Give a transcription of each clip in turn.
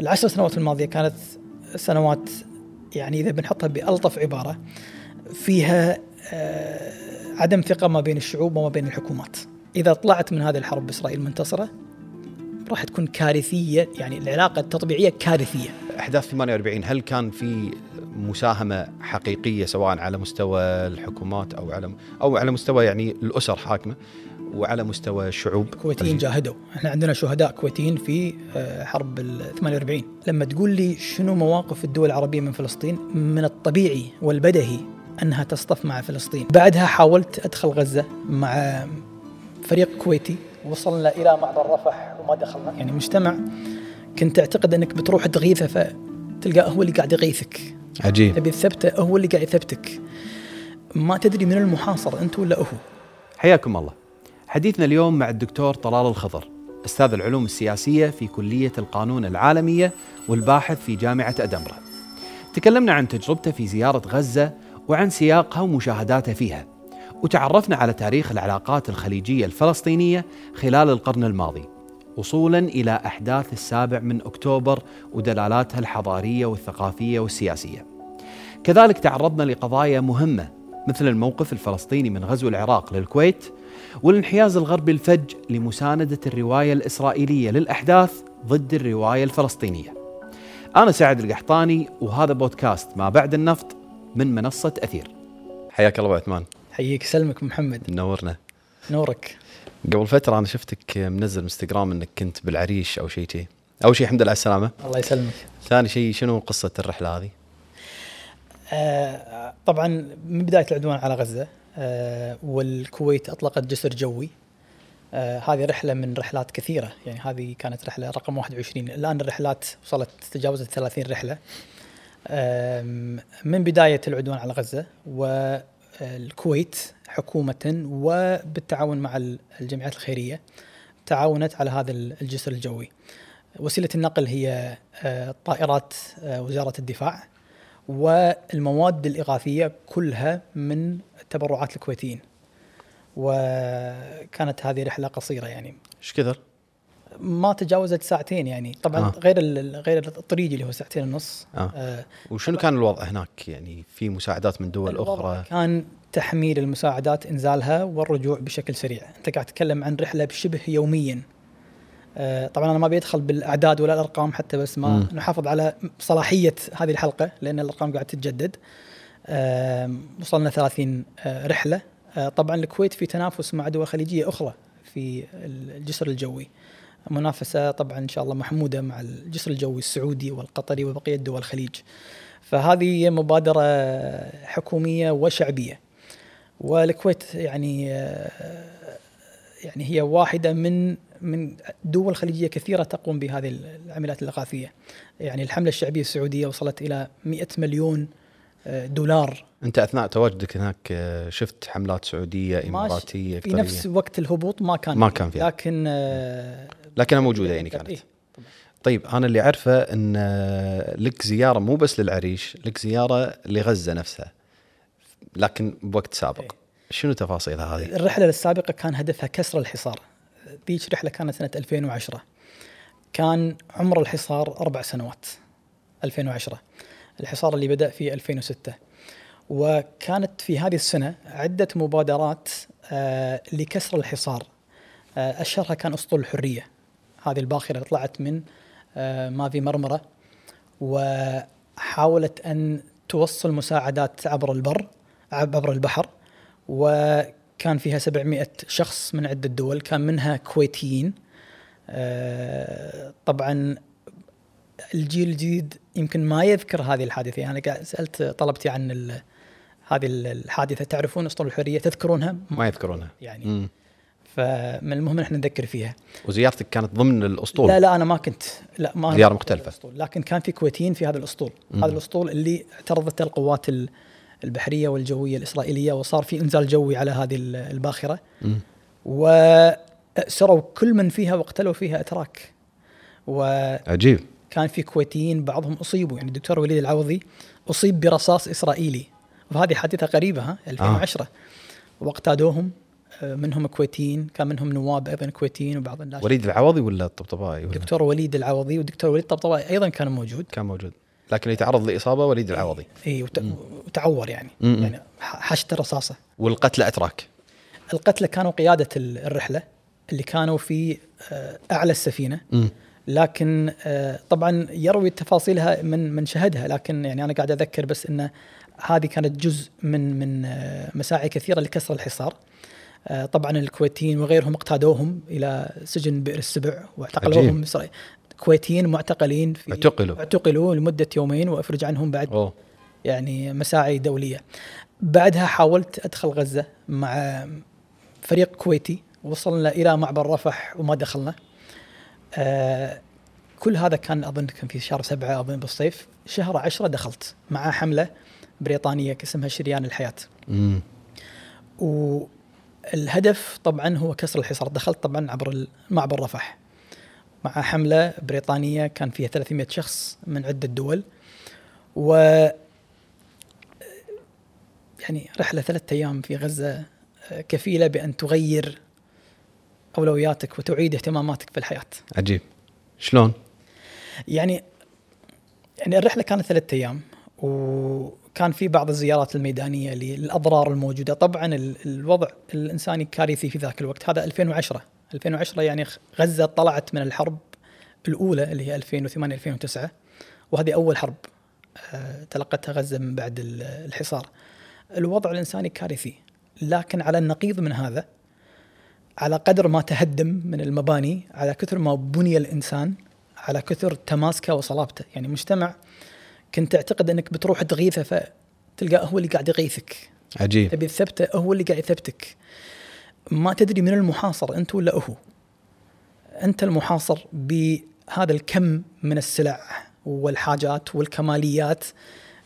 العشر سنوات الماضية كانت سنوات يعني إذا بنحطها بألطف عبارة فيها آه، عدم ثقة ما بين الشعوب وما بين الحكومات. إذا طلعت من هذه الحرب بإسرائيل منتصرة راح تكون كارثية يعني العلاقة التطبيعية كارثية. أحداث 48 هل كان في مساهمة حقيقية سواء على مستوى الحكومات أو على أو على مستوى يعني الأسر حاكمة وعلى مستوى الشعوب الكويتيين جاهدوا. إحنا عندنا شهداء كويتيين في آه، حرب ال 48 لما تقول لي شنو مواقف الدول العربية من فلسطين؟ من الطبيعي والبدهي أنها تصطف مع فلسطين. بعدها حاولت أدخل غزة مع فريق كويتي وصلنا إلى معبر رفح وما دخلنا. يعني مجتمع كنت تعتقد أنك بتروح تغيثه فتلقاه هو اللي قاعد يغيثك. عجيب. تبي تثبته هو اللي قاعد يثبتك. ما تدري من المحاصر أنت ولا هو. حياكم الله. حديثنا اليوم مع الدكتور طلال الخضر أستاذ العلوم السياسية في كلية القانون العالمية والباحث في جامعة أدنبرا. تكلمنا عن تجربته في زيارة غزة وعن سياقها ومشاهداته فيها وتعرفنا على تاريخ العلاقات الخليجية الفلسطينية خلال القرن الماضي. وصولا إلى أحداث السابع من أكتوبر ودلالاتها الحضارية والثقافية والسياسية. كذلك تعرضنا لقضايا مهمة مثل الموقف الفلسطيني من غزو العراق للكويت والانحياز الغربي الفج لمساندة الرواية الإسرائيلية للأحداث ضد الرواية الفلسطينية. أنا سعد القحطاني وهذا بودكاست ما بعد النفط من منصة أثير. حياك الله ابو عثمان. حييك سلمك محمد. منورنا. نورك. قبل فترة أنا شفتك منزل إنستغرام أنك كنت بالعريش أو شيء شيء أول شيء الحمد لله على السلامة. الله يسلمك. ثاني شيء شنو قصة الرحلة هذه؟ آه طبعا من بداية العدوان على غزة آه والكويت أطلقت جسر جوي. آه هذه رحلة من رحلات كثيرة. يعني هذه كانت رحلة رقم 21 الآن الرحلات وصلت تجاوزت 30 رحلة. آه من بداية العدوان على غزة والكويت حكومة وبالتعاون مع الجمعيات الخيرية تعاونت على هذا الجسر الجوي. وسيلة النقل هي آه، طائرات آه، وزارة الدفاع والمواد الإغاثية كلها من تبرعات الكويتيين. وكانت هذه رحلة قصيرة يعني. إيش كثر؟ ما تجاوزت ساعتين يعني. طبعا آه. غير غير الطريق اللي هو ساعتين ونص. آه. آه. وشنو كان الوضع هناك؟ يعني في مساعدات من دول أخرى؟ كان تحميل المساعدات إنزالها والرجوع بشكل سريع. أنت قاعد تتكلم عن رحلة بشبه يوميا. آه طبعا أنا ما بيدخل بالأعداد ولا الأرقام حتى بس ما م. نحافظ على صلاحية هذه الحلقة لأن الأرقام قاعد تتجدد. آه وصلنا 30 آه رحلة. آه طبعا الكويت في تنافس مع دول خليجية أخرى في الجسر الجوي. منافسة طبعا إن شاء الله محمودة مع الجسر الجوي السعودي والقطري وبقية دول الخليج. فهذه مبادرة حكومية وشعبية. والكويت يعني يعني هي واحدة من من دول خليجية كثيرة تقوم بهذه العمليات الإغاثية. يعني الحملة الشعبية السعودية وصلت إلى 100 مليون دولار. أنت أثناء تواجدك هناك شفت حملات سعودية إماراتية في نفس وقت الهبوط ما كان ما كان فيها. لكن لكنها موجودة يعني كانت. إيه؟ طيب أنا اللي أعرفه إن لك زيارة مو بس للعريش لك زيارة لغزة نفسها. لكن بوقت سابق إيه. شنو تفاصيلها هذه؟ الرحلة السابقة كان هدفها كسر الحصار. ذيك رحلة كانت سنة 2010 كان عمر الحصار أربع سنوات 2010 الحصار اللي بدأ في 2006 وكانت في هذه السنة عدة مبادرات آه لكسر الحصار. آه أشهرها كان أسطول الحرية. هذه الباخرة اللي طلعت من آه مافي مرمرة وحاولت أن توصل مساعدات عبر البر عبر البحر وكان فيها 700 شخص من عدة دول كان منها كويتيين آه، طبعا الجيل الجديد يمكن ما يذكر هذه الحادثة أنا قاعد سألت طلبتي عن هذه الحادثة تعرفون أسطول الحرية تذكرونها؟ ما يذكرونها يعني مم. فمن المهم إحنا نذكر فيها. وزيارتك كانت ضمن الأسطول؟ لا لا أنا ما كنت. لا ما زيارة مختلفة. الأسطول. لكن كان في كويتيين في هذا الأسطول. مم. هذا الأسطول اللي اعترضته القوات البحرية والجوية الإسرائيلية وصار في إنزال جوي على هذه الباخرة. وأسروا كل من فيها واقتلوا فيها أتراك. و عجيب. كان في كويتيين بعضهم أصيبوا. يعني الدكتور وليد العوضي أصيب برصاص إسرائيلي. وهذه حادثة قريبة ها 2010 آه. واقتادوهم. منهم كويتيين كان منهم نواب أيضا كويتيين وبعض الناس. وليد العوضي ولا الطبطبائي دكتور وليد العوضي والدكتور وليد الطبطبائي أيضا كان موجود. كان موجود. لكن يتعرض لإصابة وليد العوضي. اي وت... وتعور يعني. مم. يعني حشت الرصاصة. والقتلى أتراك. القتلى كانوا قيادة ال- الرحلة اللي كانوا في آه، أعلى السفينة. مم. لكن آه، طبعا يروي تفاصيلها من من شهدها. لكن يعني أنا قاعد أذكر بس إن هذه كانت جزء من من آه، مساعي كثيرة لكسر الحصار. طبعا الكويتيين وغيرهم اقتادوهم إلى سجن بئر السبع واعتقلوهم. كويتيين معتقلين في اعتقلوا. اعتقلوا لمدة يومين وأفرج عنهم بعد أوه يعني مساعي دولية. بعدها حاولت أدخل غزة مع فريق كويتي وصلنا إلى معبر رفح وما دخلنا. آه كل هذا كان أظن كان في شهر سبعة أظن بالصيف، شهر عشرة دخلت مع حملة بريطانية اسمها شريان الحياة. مم. والهدف طبعا هو كسر الحصار، دخلت طبعا عبر معبر رفح. مع حملة بريطانية كان فيها 300 شخص من عدة دول. و يعني رحلة ثلاثة أيام في غزة آه، كفيلة بأن تغير أولوياتك وتعيد اهتماماتك في الحياة. عجيب شلون؟ يعني يعني الرحلة كانت ثلاثة أيام وكان في بعض الزيارات الميدانية للأضرار الموجودة، طبعا ال- الوضع الإنساني كارثي في ذاك الوقت، هذا 2010 2010 يعني غزة طلعت من الحرب الأولى اللي هي 2008 2009 وهذه أول حرب آه، تلقتها غزة من بعد ال- الحصار. الوضع الإنساني كارثي، لكن على النقيض من هذا على قدر ما تهدم من المباني على كثر ما بني الإنسان على كثر تماسكه وصلابته. يعني مجتمع كنت تعتقد أنك بتروح تغيثه فتلقاه هو اللي قاعد يغيثك. عجيب. تبي تثبته هو اللي قاعد يثبتك. ما تدري من المحاصر أنت ولا هو. أنت المحاصر بهذا الكم من السلع والحاجات والكماليات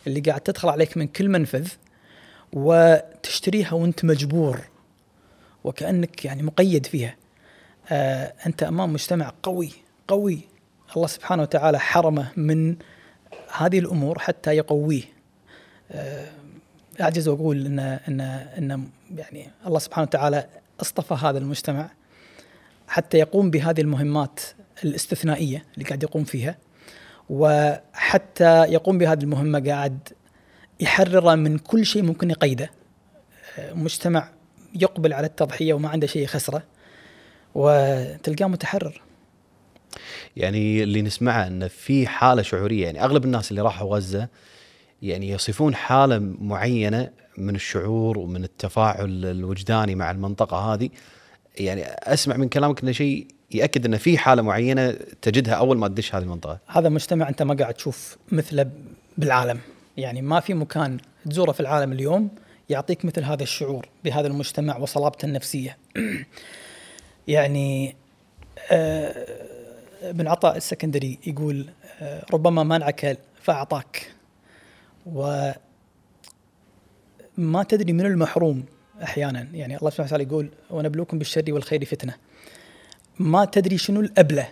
اللي قاعد تدخل عليك من كل منفذ وتشتريها وأنت مجبور وكأنك يعني مقيد فيها. آه أنت أمام مجتمع قوي قوي. الله سبحانه وتعالى حرمه من هذه الأمور حتى يقويه. آه أعجز وأقول ان ان إن يعني الله سبحانه وتعالى اصطفى هذا المجتمع حتى يقوم بهذه المهمات الاستثنائية اللي قاعد يقوم فيها وحتى يقوم بهذه المهمة قاعد يحرر من كل شيء ممكن يقيده. آه، مجتمع يقبل على التضحية وما عنده شيء يخسره وتلقاه متحرر. يعني اللي نسمعه إنه في حالة شعورية يعني أغلب الناس اللي راحوا غزة يعني يصفون حالة معينة من الشعور ومن التفاعل الوجداني مع المنطقة هذه. يعني أسمع من كلامك إنه شيء يأكد إنه في حالة معينة تجدها أول ما تدش هذه المنطقة. هذا مجتمع أنت ما قاعد تشوف مثله بالعالم. يعني ما في مكان تزوره في العالم اليوم يعطيك مثل هذا الشعور بهذا المجتمع وصلابته النفسية. يعني آه، ابن عطاء السكندري يقول آه، ربما منعك فأعطاك. و ما تدري من المحروم أحيانا. يعني الله سبحانه وتعالى يقول ونبلوكم بالشر والخير فتنة. ما تدري شنو الأبلة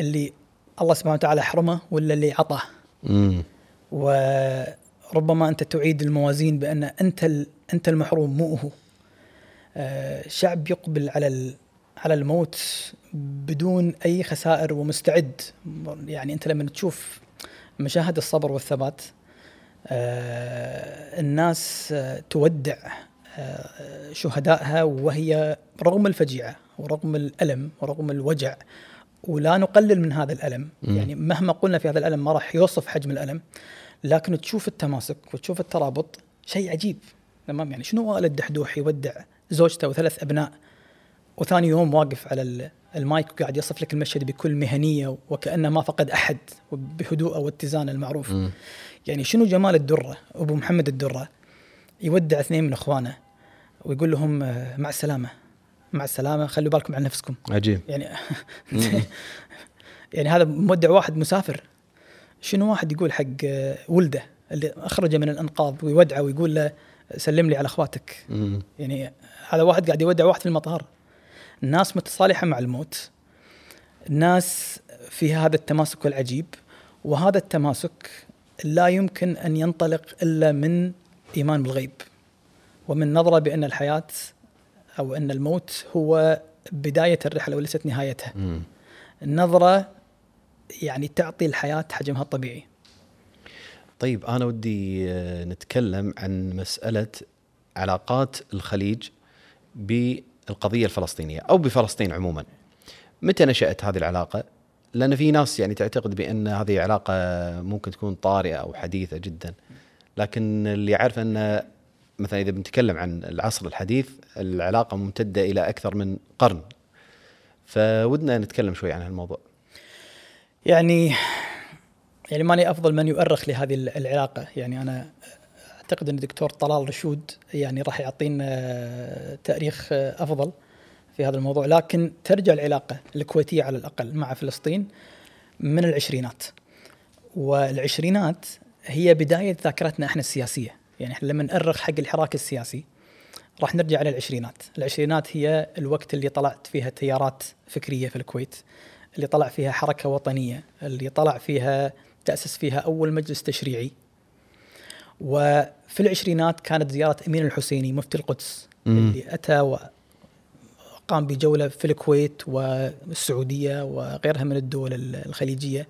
اللي الله سبحانه وتعالى حرمه ولا اللي عطاه. وربما أنت تعيد الموازين بأن أنت أنت المحروم مو هو. آه، شعب يقبل على على الموت بدون أي خسائر ومستعد. يعني أنت لما تشوف مشاهد الصبر والثبات آه، الناس آه، تودع آه، شهدائها وهي رغم الفجيعة ورغم الألم ورغم الوجع ولا نقلل من هذا الألم. مم. يعني مهما قلنا في هذا الألم ما راح يوصف حجم الألم لكن تشوف التماسك وتشوف الترابط شيء عجيب. تمام؟ يعني شنو والد دحدوح يودع زوجته وثلاث أبناء؟ وثاني يوم واقف على ال- المايك وقاعد يصف لك المشهد بكل مهنية وكأنه ما فقد أحد بهدوءه واتزانه المعروف. مم. يعني شنو جمال الدرة؟ أبو محمد الدرة يودع اثنين من إخوانه ويقول لهم آه، مع السلامة. مع السلامة خلوا بالكم على نفسكم. عجيب. يعني يعني هذا مودع واحد مسافر. شنو واحد يقول حق آه، ولده اللي أخرجه من الأنقاض ويودعه ويقول له سلم لي على أخواتك. يعني هذا واحد قاعد يودع واحد في المطار. الناس متصالحة مع الموت الناس في هذا التماسك العجيب وهذا التماسك لا يمكن أن ينطلق إلا من إيمان بالغيب ومن نظرة بأن الحياة أو أن الموت هو بداية الرحلة وليست نهايتها مم. النظره يعني تعطي الحياة حجمها الطبيعي طيب أنا ودي نتكلم عن مسألة علاقات الخليج بالقضية الفلسطينية أو بفلسطين عموما. متى نشأت هذه العلاقة؟ لأن في ناس يعني تعتقد بأن هذه علاقة ممكن تكون طارئة أو حديثة جدا. لكن اللي يعرف أن مثلا إذا بنتكلم عن العصر الحديث العلاقة ممتدة إلى أكثر من قرن. فودنا نتكلم شوي عن هالموضوع. يعني يعني ماني أفضل من يؤرخ لهذه العلاقة يعني أنا أعتقد أن الدكتور طلال رشود يعني راح يعطينا تأريخ أفضل في هذا الموضوع. لكن ترجع العلاقة الكويتية على الأقل مع فلسطين من العشرينات. والعشرينات هي بداية ذاكرتنا إحنا السياسية. يعني إحنا لما نأرخ حق الحراك السياسي راح نرجع على العشرينات. العشرينات هي الوقت اللي طلعت فيها تيارات فكرية في الكويت اللي طلع فيها حركة وطنية اللي طلع فيها تأسس فيها أول مجلس تشريعي. وفي العشرينات كانت زيارة أمين الحسيني مفتي القدس مم. اللي أتى وقام بجولة في الكويت والسعودية وغيرها من الدول الخليجية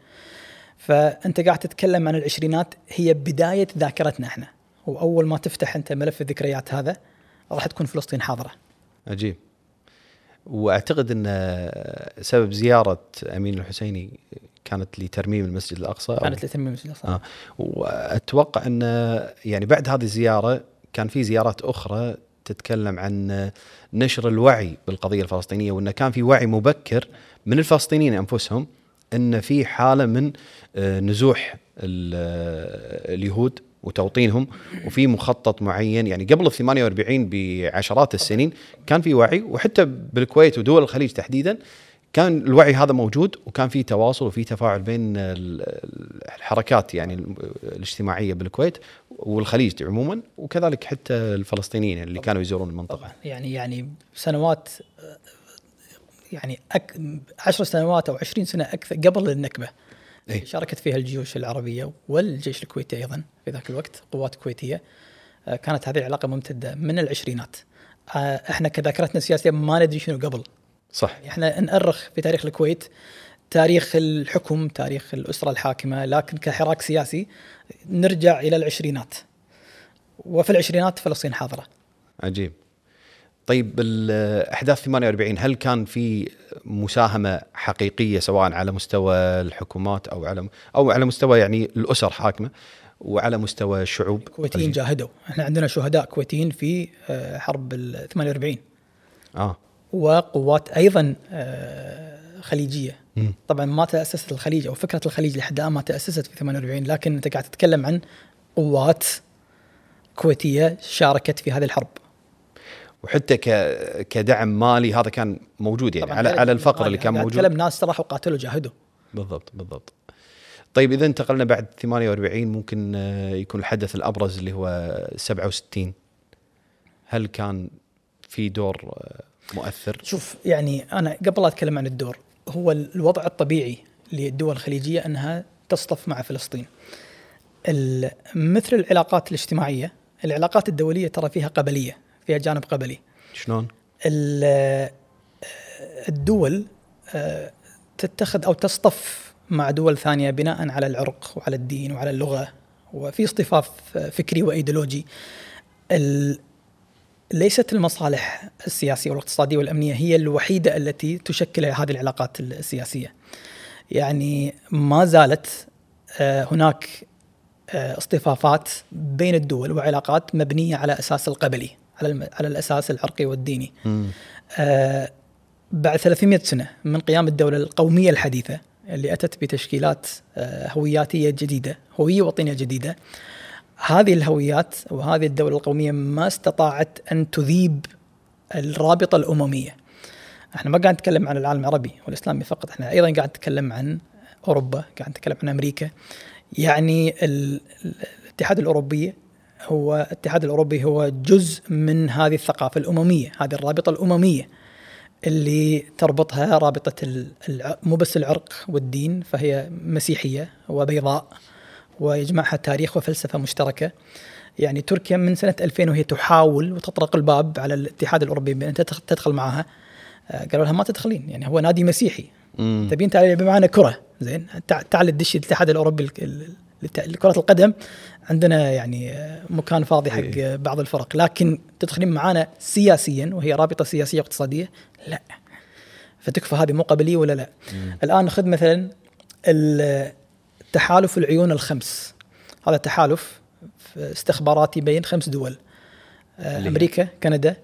فأنت قاعد تتكلم عن العشرينات هي بداية ذاكرتنا إحنا وأول ما تفتح أنت ملف الذكريات هذا راح تكون فلسطين حاضرة عجيب. وأعتقد إن سبب زيارة أمين الحسيني كانت لترميم المسجد الأقصى كانت لتميم المسجد الأقصى. آه. وأتوقع أن يعني بعد هذه الزياره كان في زيارات أخرى تتكلم عن نشر الوعي بالقضية الفلسطينية وانه كان في وعي مبكر من الفلسطينيين أنفسهم أن في حالة من آه، نزوح آه، اليهود وتوطينهم وفي مخطط معين يعني قبل ال 48 بعشرات السنين كان في وعي وحتى بالكويت ودول الخليج تحديدا كان الوعي هذا موجود وكان في تواصل وفي تفاعل بين ال- الحركات يعني ال- الاجتماعية بالكويت والخليج عموما وكذلك حتى الفلسطينيين اللي كانوا يزورون المنطقة. يعني يعني سنوات يعني أك 10 سنوات أو 20 سنة أكثر قبل النكبة. إيه. شاركت فيها الجيوش العربية والجيش الكويتي أيضا في ذاك الوقت قوات كويتية. آه، كانت هذه العلاقة ممتدة من العشرينات. آه، إحنا كذاكرتنا السياسية ما ندري شنو قبل. صح. إحنا نأرخ في تاريخ الكويت. تاريخ الحكم تاريخ الأسرة الحاكمة لكن كحراك سياسي نرجع إلى العشرينات. وفي العشرينات فلسطين حاضرة. عجيب. طيب الأحداث 48 هل كان في مساهمة حقيقية سواء على مستوى الحكومات أو على أو على مستوى يعني الأسر حاكمة وعلى مستوى الشعوب الكويتيين جاهدوا. إحنا عندنا شهداء كويتيين في آه، حرب ال 48 آه. وقوات أيضا آه، خليجية. مم. طبعا ما تأسست الخليج أو فكرة الخليج لحد الآن ما تأسست في 48 لكن أنت قاعد تتكلم عن قوات كويتية شاركت في هذه الحرب. وحتى كدعم مالي هذا كان موجود يعني على على الفقر. اللي كان موجود. اتكلم ناس راحوا قاتلوا جاهدوا. بالضبط بالضبط. طيب إذا انتقلنا بعد 48 ممكن آه، يكون الحدث الأبرز اللي هو 67 هل كان في دور آه، مؤثر؟ شوف يعني أنا قبل لا أتكلم عن الدور هو الوضع الطبيعي للدول الخليجية أنها تصطف مع فلسطين. مثل العلاقات الاجتماعية، العلاقات الدولية ترى فيها قبلية، فيها جانب قبلي. شلون؟ ال- الدول آه، تتخذ أو تصطف مع دول ثانية بناء على العرق وعلى الدين وعلى اللغة وفي اصطفاف فكري وإيديولوجي. ليست المصالح السياسية والاقتصادية والأمنية هي الوحيدة التي تشكل هذه العلاقات السياسية. يعني ما زالت آه، هناك آه، اصطفافات بين الدول وعلاقات مبنية على أساس القبلي، على على الأساس العرقي والديني. آه، بعد 300 سنة من قيام الدولة القومية الحديثة اللي أتت بتشكيلات هوياتية جديدة، هوية وطنية جديدة. هذه الهويات وهذه الدولة القومية ما استطاعت أن تذيب الرابطة الأممية. إحنا ما قاعد نتكلم عن العالم العربي والإسلامي فقط، إحنا أيضا قاعد نتكلم عن أوروبا، قاعد نتكلم عن أمريكا. يعني ال- ال- الاتحاد الأوروبي هو الاتحاد الأوروبي هو جزء من هذه الثقافة الأممية، هذه الرابطة الأممية اللي تربطها الع- مو بس العرق والدين فهي مسيحية وبيضاء ويجمعها تاريخ وفلسفة مشتركة. يعني تركيا من سنة 2000 وهي تحاول وتطرق الباب على الاتحاد الأوروبي بأن تدخل- معها آه، قالوا لها ما تدخلين يعني هو نادي مسيحي. مم. تبين تعالي بمعنى كرة. زين تع- تعال تدش الاتحاد الأوروبي ال- ال- لت- لكره القدم. عندنا يعني آه، مكان فاضي حق إيه. بعض الفرق. لكن تدخلين معانا سياسيا وهي رابطة سياسية واقتصادية؟ لا. فتكفى هذه مو قبلية ولا لا. الآن خذ مثلا تحالف العيون الخمس. هذا تحالف استخباراتي بين خمس دول آه،؟ أمريكا كندا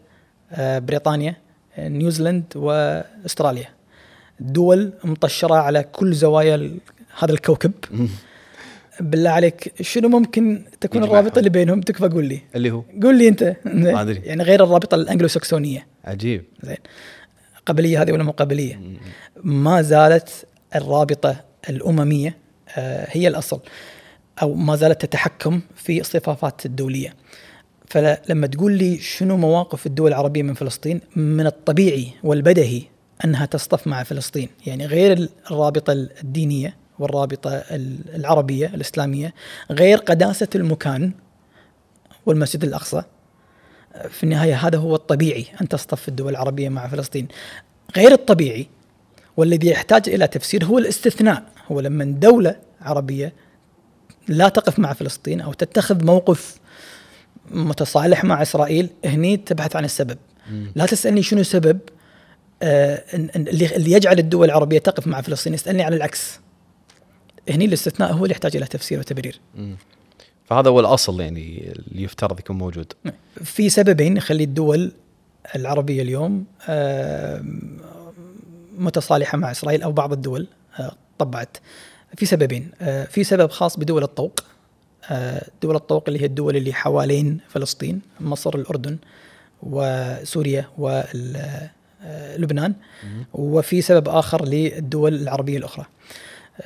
آه، بريطانيا آه، نيوزيلند وأستراليا. دول مطشره على كل زوايا هذا الكوكب. بالله عليك شنو ممكن تكون. الرابطة اللي بينهم؟ تكفى قول لي. اللي هو؟ قول لي أنت. ما. يعني غير الرابطة الانجلو ساكسونيه عجيب. زين. قبليه هذه ولا مو قبليه ما زالت الرابطة الأممية هي الأصل أو ما زالت تتحكم في الصفافات الدولية. فلما تقول لي شنو مواقف الدول العربية من فلسطين من الطبيعي والبدهي أنها تصطف مع فلسطين يعني غير الرابطة الدينية والرابطة العربية الإسلامية غير قداسة المكان والمسجد الأقصى في النهاية هذا هو الطبيعي أن تصطف الدول العربية مع فلسطين. غير الطبيعي والذي يحتاج إلى تفسير هو الاستثناء. هو لما دولة عربية لا تقف مع فلسطين أو تتخذ موقف متصالح مع إسرائيل هني تبحث عن السبب. لا تسألني شنو سبب آه اللي يجعل الدول العربية تقف مع فلسطين اسالني عن العكس. هني الاستثناء هو اللي يحتاج إلى تفسير وتبرير. مم. فهذا هو الأصل يعني اللي يفترض يكون موجود. في سببين يخلي الدول العربية اليوم آه، متصالحة مع إسرائيل أو بعض الدول آه، طبعت. في سببين. آه، في سبب خاص بدول الطوق. آه، دول الطوق اللي هي الدول اللي حوالين فلسطين مصر الأردن وسوريا ولبنان وفي سبب آخر للدول العربية الأخرى.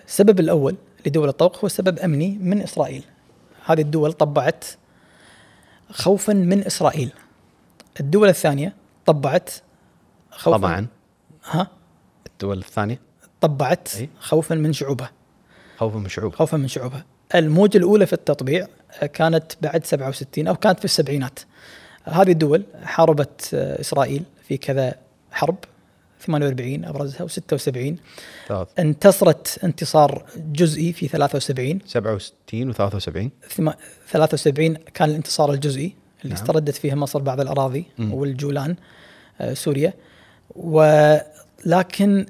السبب الأول لدول الطوق هو سبب أمني من إسرائيل. هذه الدول طبعت خوفا من إسرائيل. الدول الثانية طبعت خوفا. طبعا. ها؟ الدول الثانية؟ طبعت. خوفا من شعوبها. خوفا من شعوب خوفا من شعوبها. الموجة الأولى في التطبيع كانت بعد 67 أو كانت في السبعينات. هذه الدول حاربت إسرائيل في كذا حرب 48 أبرزها و76 ثلاث انتصرت انتصار جزئي في 73 67 و73 ثم 73 كان الانتصار الجزئي اللي نعم. استردت فيه مصر بعض الأراضي مم. والجولان آه، سوريا. ولكن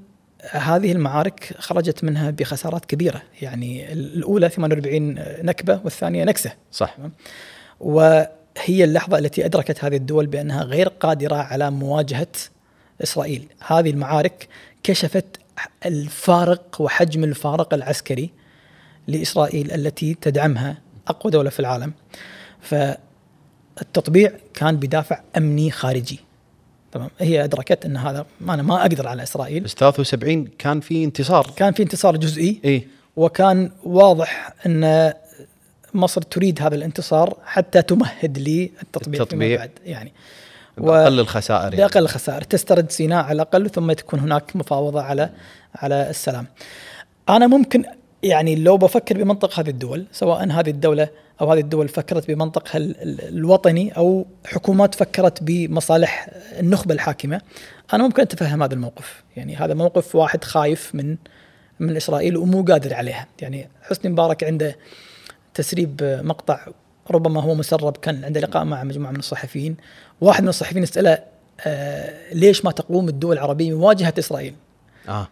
هذه المعارك خرجت منها بخسارات كبيرة. يعني الأولى 48 نكبة والثانية نكسة. صح. وهي اللحظة التي أدركت هذه الدول بأنها غير قادرة على مواجهة إسرائيل. هذه المعارك كشفت الفارق وحجم الفارق العسكري لإسرائيل التي تدعمها أقوى دولة في العالم. فالتطبيع كان بدافع أمني خارجي. تمام. هي أدركت أن هذا أنا ما أقدر على إسرائيل. بس 73 كان في انتصار. كان في انتصار جزئي. اي وكان واضح إن مصر تريد هذا الانتصار حتى تمهد للتطبيع التطبيع. فيما بعد يعني. بأقل الخسائر يعني. بأقل الخسائر. تسترد سيناء على الأقل ثم تكون هناك مفاوضة على على السلام. أنا ممكن يعني لو بفكر بمنطق هذه الدول سواء هذه الدولة أو هذه الدول فكرت بمنطقها ال- ال- الوطني أو حكومات فكرت بمصالح النخبة الحاكمة أنا ممكن أتفهم هذا الموقف. يعني هذا موقف واحد خايف من من إسرائيل ومو قادر عليها. يعني حسني مبارك عنده تسريب مقطع ربما هو مسرب كان عنده لقاء مع مجموعة من الصحفيين. واحد من الصحفيين اساله آه ليش ما تقوم الدول العربية بمواجهة إسرائيل؟ آه.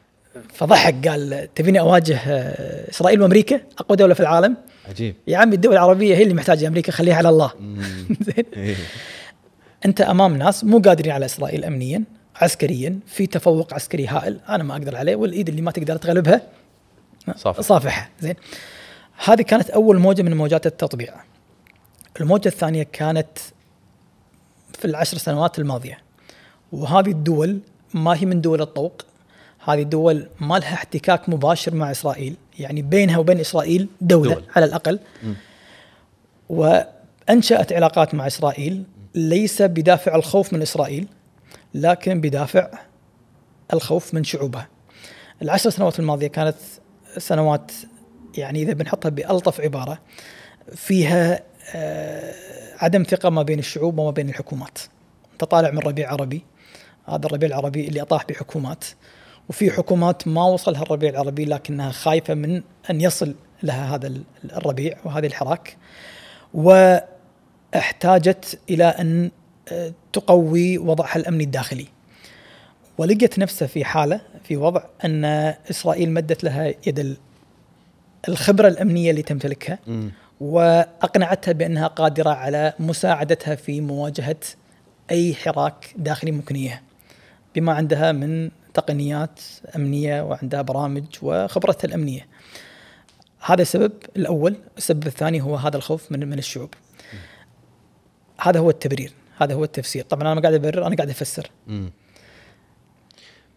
فضحك قال تبيني أواجه آه إسرائيل وأمريكا؟ أقوى دولة في العالم؟ عجيب. يا عمي الدول العربية هي اللي محتاجة أمريكا خليها على الله. زين. إيه. أنت أمام ناس مو قادرين على إسرائيل امنيا عسكريا في تفوق عسكري هائل أنا ما أقدر عليه والإيد اللي ما تقدر تغلبها صافي. صافحة. زين. هذه كانت أول موجة من موجات التطبيع. الموجة الثانية كانت في العشر سنوات الماضية وهذه الدول ما هي من دول الطوق هذه الدول ما لها احتكاك مباشر مع إسرائيل يعني بينها وبين إسرائيل دولة, دول. دول. على الأقل مم. وأنشأت علاقات مع إسرائيل ليس بدافع الخوف من إسرائيل لكن بدافع الخوف من شعوبها. العشر سنوات الماضية كانت سنوات يعني إذا بنحطها بألطف عبارة فيها آه، عدم ثقة ما بين الشعوب وما بين الحكومات انت طالع من ربيع عربي هذا الربيع العربي اللي أطاح بحكومات وفي حكومات ما وصلها الربيع العربي لكنها خايفة من أن يصل لها هذا الربيع وهذه الحراك واحتاجت إلى أن آه، تقوي وضعها الأمني الداخلي. ولقت نفسها في حالة في وضع أن إسرائيل مدت لها يد الخبرة الأمنية اللي تمتلكها وأقنعتها بأنها قادرة على مساعدتها في مواجهة أي حراك داخلي ممكن اياه بما عندها من تقنيات أمنية وعندها برامج وخبرتها الأمنية. هذا السبب الأول، السبب الثاني هو هذا الخوف من من الشعوب. هذا هو التبرير، هذا هو التفسير، طبعا أنا ما قاعد أبرر أنا قاعد أفسر.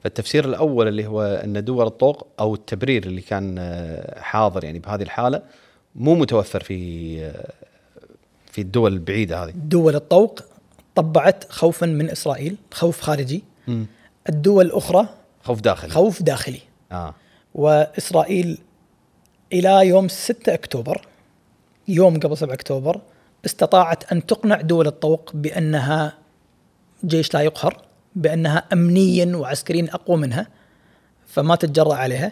فالتفسير الأول اللي هو أن دول الطوق أو التبرير اللي كان آه، حاضر يعني بهذه الحالة مو متوفر في آه، في الدول البعيدة هذه. دول الطوق طبعت خوفا من إسرائيل، خوف خارجي. م. الدول الأخرى خوف داخلي خوف داخلي آه. وإسرائيل إلى يوم 6 أكتوبر يوم قبل 7 أكتوبر استطاعت أن تقنع دول الطوق بأنها جيش لا يقهر بأنها امنيا وعسكريا أقوى منها فما تتجرأ عليها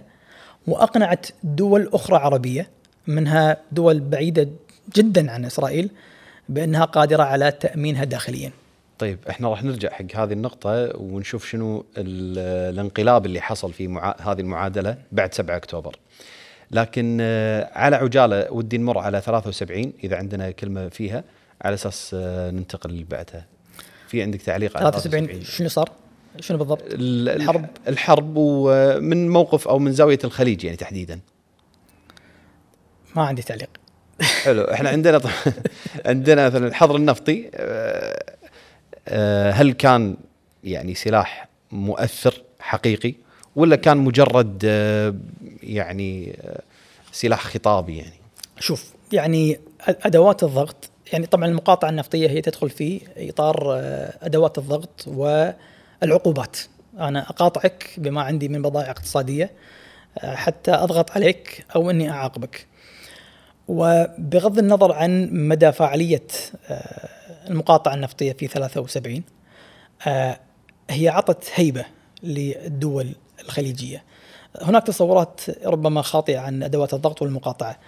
وأقنعت دول أخرى عربية منها دول بعيدة جدا عن إسرائيل بأنها قادرة على تأمينها داخليا. طيب إحنا راح نرجع حق هذه النقطة ونشوف شنو الانقلاب اللي حصل في معا... هذه المعادلة بعد 7 أكتوبر. لكن آه، على عجالة ودي نمر على 73 إذا عندنا كلمة فيها على أساس آه، ننتقل اللي بعدها. في عندك تعليق على 73 شنو صار؟ شنو بالضبط؟ الحرب الحرب ومن موقف أو من زاوية الخليج يعني تحديدا. ما عندي تعليق. حلو إحنا عندنا عندنا مثلا الحظر النفطي آه، آه، هل كان يعني سلاح مؤثر حقيقي ولا كان مجرد آه، يعني آه، سلاح خطابي يعني؟ شوف يعني أدوات الضغط يعني طبعا المقاطعة النفطية هي تدخل في إطار أدوات الضغط والعقوبات. أنا أقاطعك بما عندي من بضائع اقتصادية حتى أضغط عليك أو إني أعاقبك. وبغض النظر عن مدى فاعلية المقاطعة النفطية في 73 آه، هي عطت هيبة للدول الخليجية. هناك تصورات ربما خاطئة عن أدوات الضغط والمقاطعة.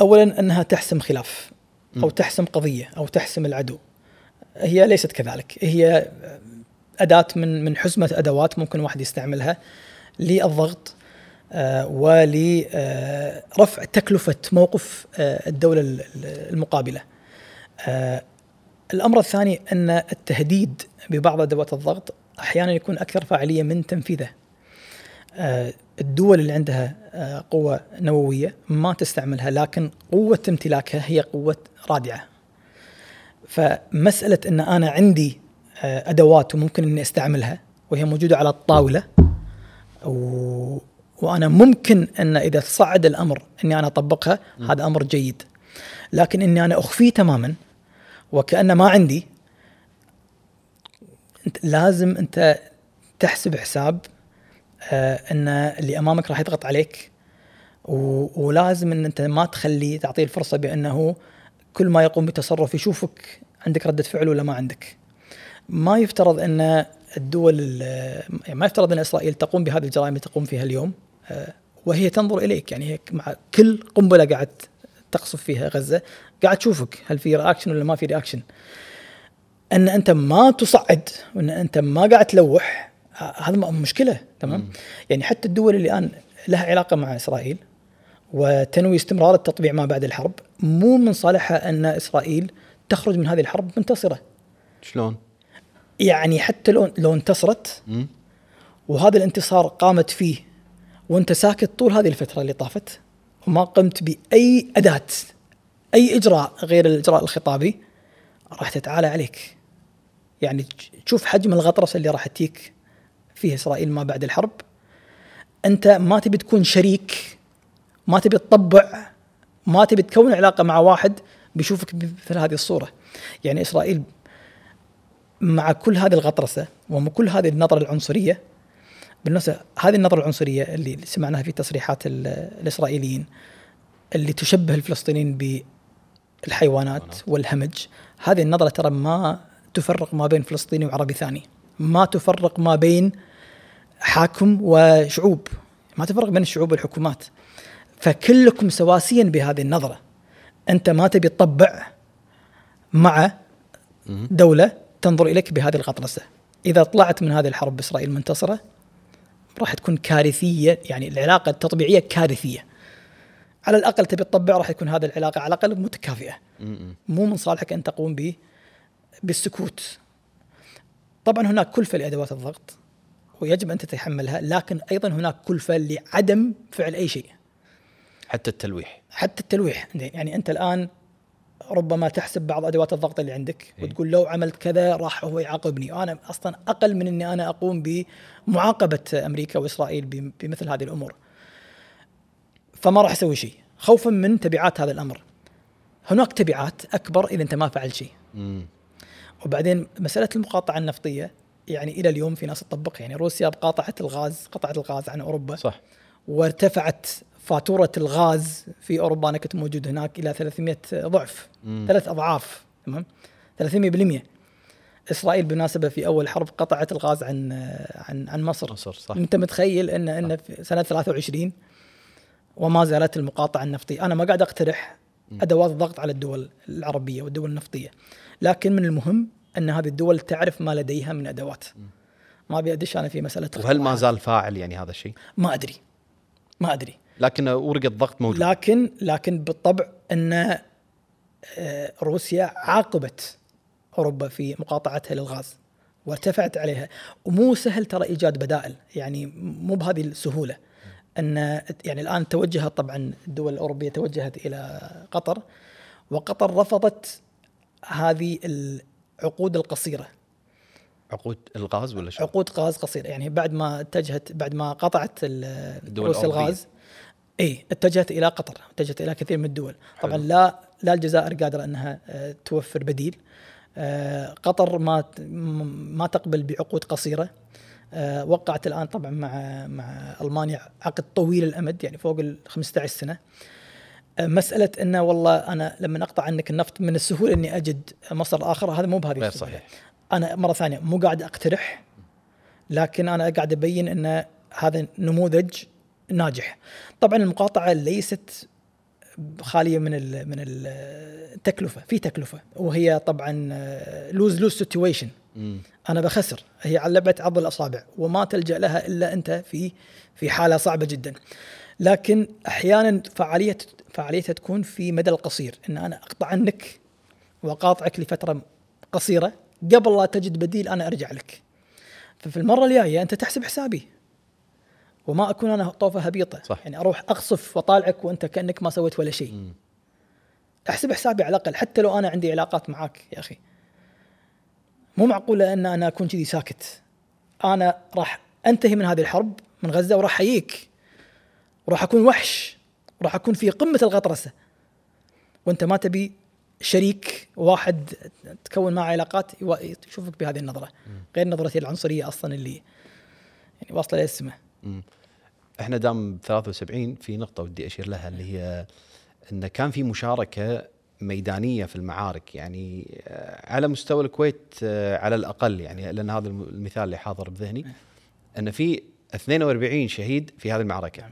أولا أنها تحسم خلاف أو تحسم قضية أو تحسم العدو. هي ليست كذلك. هي أداة من من حزمة أدوات ممكن واحد يستعملها للضغط آه ولرفع تكلفة موقف آه الدولة المقابلة. الأمر الثاني أن التهديد ببعض أدوات الضغط أحيانا يكون أكثر فاعلية من تنفيذه. آه، الدول اللي عندها آه، قوة نووية ما تستعملها لكن قوة امتلاكها هي قوة رادعة. فمسألة أن أنا عندي آه، أدوات وممكن أني أستعملها وهي موجودة على الطاولة و... وأنا ممكن أن إذا صعد الأمر أني أنا أطبقها هذا أمر جيد. لكن أني أنا أخفيه تماما وكأن ما عندي. أنت لازم أنت تحسب حساب آه إن اللي أمامك راح يضغط عليك. ولازم إن أنت ما تخليه تعطيه الفرصة بأنه كل ما يقوم بتصرف يشوفك عندك ردة فعل ولا ما عندك. ما يفترض إن الدول يعني ما يفترض إن إسرائيل تقوم بهذه الجرائم اللي تقوم فيها اليوم. آه وهي تنظر إليك. يعني هي مع كل قنبلة قاعد تقصف فيها غزة. قاعد تشوفك هل في reaction ولا ما في reaction إن أنت ما تصعد وإن أنت ما قاعد تلوح هذا مشكلة تمام؟ مم. يعني حتى الدول اللي الآن لها علاقة مع إسرائيل وتنوي استمرار التطبيع ما بعد الحرب مو من صالحها أن إسرائيل تخرج من هذه الحرب منتصرة. شلون؟ يعني حتى لو لو انتصرت مم. وهذا الانتصار قامت فيه وانت ساكت طول هذه الفترة اللي طافت وما قمت بأي أداة أي إجراء غير الإجراء الخطابي راح تتعالى عليك. يعني تشوف حجم الغطرسه اللي راح تجيك فيه إسرائيل ما بعد الحرب. أنت ما تبي تكون شريك ما تبي تطبع ما تبي تكون علاقة مع واحد بيشوفك بمثل هذه الصورة. يعني إسرائيل مع كل هذه الغطرسة ومع كل هذه النظرة العنصرية بالنسبة هذه النظرة العنصرية اللي سمعناها في تصريحات الإسرائيليين اللي تشبه الفلسطينيين الحيوانات والهمج. هذه النظرة ترى ما تفرق ما بين فلسطيني وعربي ثاني. ما تفرق ما بين حاكم وشعوب. ما تفرق بين الشعوب والحكومات. فكلكم سواسيا بهذه النظرة. أنت ما تبي تطبع مع دولة تنظر إليك بهذه الغطرسة. إذا طلعت من هذه الحرب بإسرائيل منتصرة راح تكون كارثية يعني العلاقة التطبيعية كارثية. على الأقل تبي تطبع راح يكون هذه العلاقة على الأقل متكافئة. مو من صالحك أن تقوم به بالسكوت. طبعا هناك كلفة لأدوات الضغط ويجب أن تتحملها لكن أيضا هناك كلفة لعدم فعل أي شيء. حتى التلويح. حتى التلويح. يعني أنت الآن ربما تحسب بعض أدوات الضغط اللي عندك إيه؟ وتقول لو عملت كذا راح هو يعاقبني. وأنا أصلا أقل من إني أنا أقوم بمعاقبة أمريكا وإسرائيل بمثل هذه الأمور. فما راح أسوي شيء. خوفا من تبعات هذا الأمر. هناك تبعات أكبر إذا أنت ما فعلت شيء. وبعدين مسألة المقاطعة النفطية يعني إلى اليوم في ناس تطبق يعني روسيا قاطعت الغاز قطعت الغاز عن أوروبا. صح. وارتفعت فاتورة الغاز في أوروبا أنا كنت موجود هناك إلى 300 ضعف مم. ثلاث أضعاف تمام؟ 300% إسرائيل بالمناسبه في أول حرب قطعت الغاز عن عن عن مصر. مصر صح. أنت متخيل إن إن في سنة 23 وما زالت المقاطعة النفطية؟ أنا ما قاعد أقترح أدوات ضغط على الدول العربية والدول النفطية لكن من المهم إن هذه الدول تعرف ما لديها من أدوات. ما أبي أدش أنا في مسألة وهل ما زال فاعل يعني هذا الشيء؟ ما أدري. ما أدري. لكن ورقة ضغط موجود لكن لكن بالطبع إن آه، روسيا عاقبت أوروبا في مقاطعتها للغاز وارتفعت عليها. ومو سهل ترى إيجاد بدائل يعني مو بهذه السهولة. إن يعني الآن توجهت طبعا الدول الأوروبية توجهت إلى قطر وقطر رفضت هذه العقود القصيرة. عقود الغاز ولا شو؟ عقود غاز قصيرة يعني بعد ما اتجهت بعد ما قطعت روسيا الغاز. اي اتجهت إلى قطر اتجهت إلى كثير من الدول. حلو. طبعا لا لا الجزائر قادرة إنها آه، توفر بديل. آه، قطر ما ما تقبل بعقود قصيرة. آه، وقعت الآن طبعا مع مع ألمانيا عقد طويل الأمد يعني فوق ال 15 سنة. مسألة إنه والله أنا لما أقطع عنك النفط من السهول إني أجد مصدر آخر هذا مو بهذه غير صحيح. أنا مرة ثانية مو قاعد أقترح لكن أنا قاعد أبين إن هذا نموذج ناجح. طبعا المقاطعة ليست خالية من ال من التكلفه في تكلفة وهي طبعا lose-lose situation أنا بخسر. هي لعبة عض الأصابع وما تلجأ لها إلا أنت في في حالة صعبة جدا. لكن أحيانا فعالية فعاليتها تكون في مدى القصير. إن أنا أقطع عنك وأقاطعك لفترة قصيرة قبل لا تجد بديل أنا أرجع لك. ففي المرة الجاية أنت تحسب حسابي. وما أكون أنا طوفة هبيطة. صح. يعني أروح أقصف وأطالعك وأنت كأنك ما سويت ولا شيء. أحسب حسابي على الأقل حتى لو أنا عندي علاقات معاك يا أخي. مو معقوله إن أنا أكون كذي ساكت. أنا راح أنتهي من هذه الحرب من غزة وراح أحييك. وراح أكون وحش. وراح أكون في قمة الغطرسة. وأنت ما تبي شريك واحد تكون معه علاقات يشوفك بهذه النظرة. غير نظرتي العنصرية أصلا اللي يعني واصلة إحنا دام 73 في نقطة ودي أشير لها اللي هي إن كان في مشاركة ميدانية في المعارك يعني آه، على مستوى الكويت آه، على الأقل يعني لأن هذا المثال اللي حاضر بذهني إن في 42 شهيد في هذه المعركة.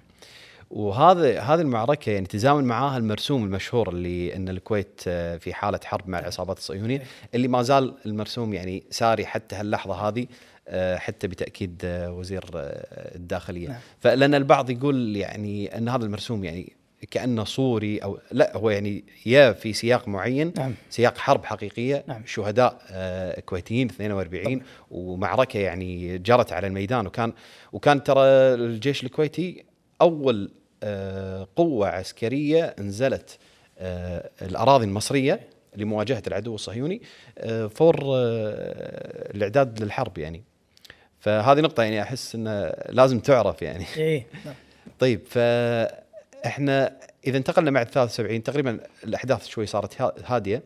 وهذا هذه المعركة يعني تزامن معاها المرسوم المشهور اللي إن الكويت آه، في حالة حرب مع العصابات الصهيونية اللي ما زال المرسوم يعني ساري حتى هاللحظة هذه آه، حتى بتأكيد آه، وزير الداخلية نعم. فلأن البعض يقول يعني إن هذا المرسوم يعني كأنه صوري أو لا هو يعني يا في سياق معين نعم. سياق حرب حقيقية نعم. شهداء كويتيين 42 طبعا. ومعركة يعني جرت على الميدان وكان وكان ترى الجيش الكويتي أول قوة عسكرية نزلت آه، الأراضي المصرية لمواجهة العدو الصهيوني آه، فور الإعداد للحرب يعني. فهذه نقطة يعني أحس أنه لازم تعرف يعني. إيه طيب فإحنا إذا انتقلنا مع 73 تقريبا الأحداث شوي صارت هادية.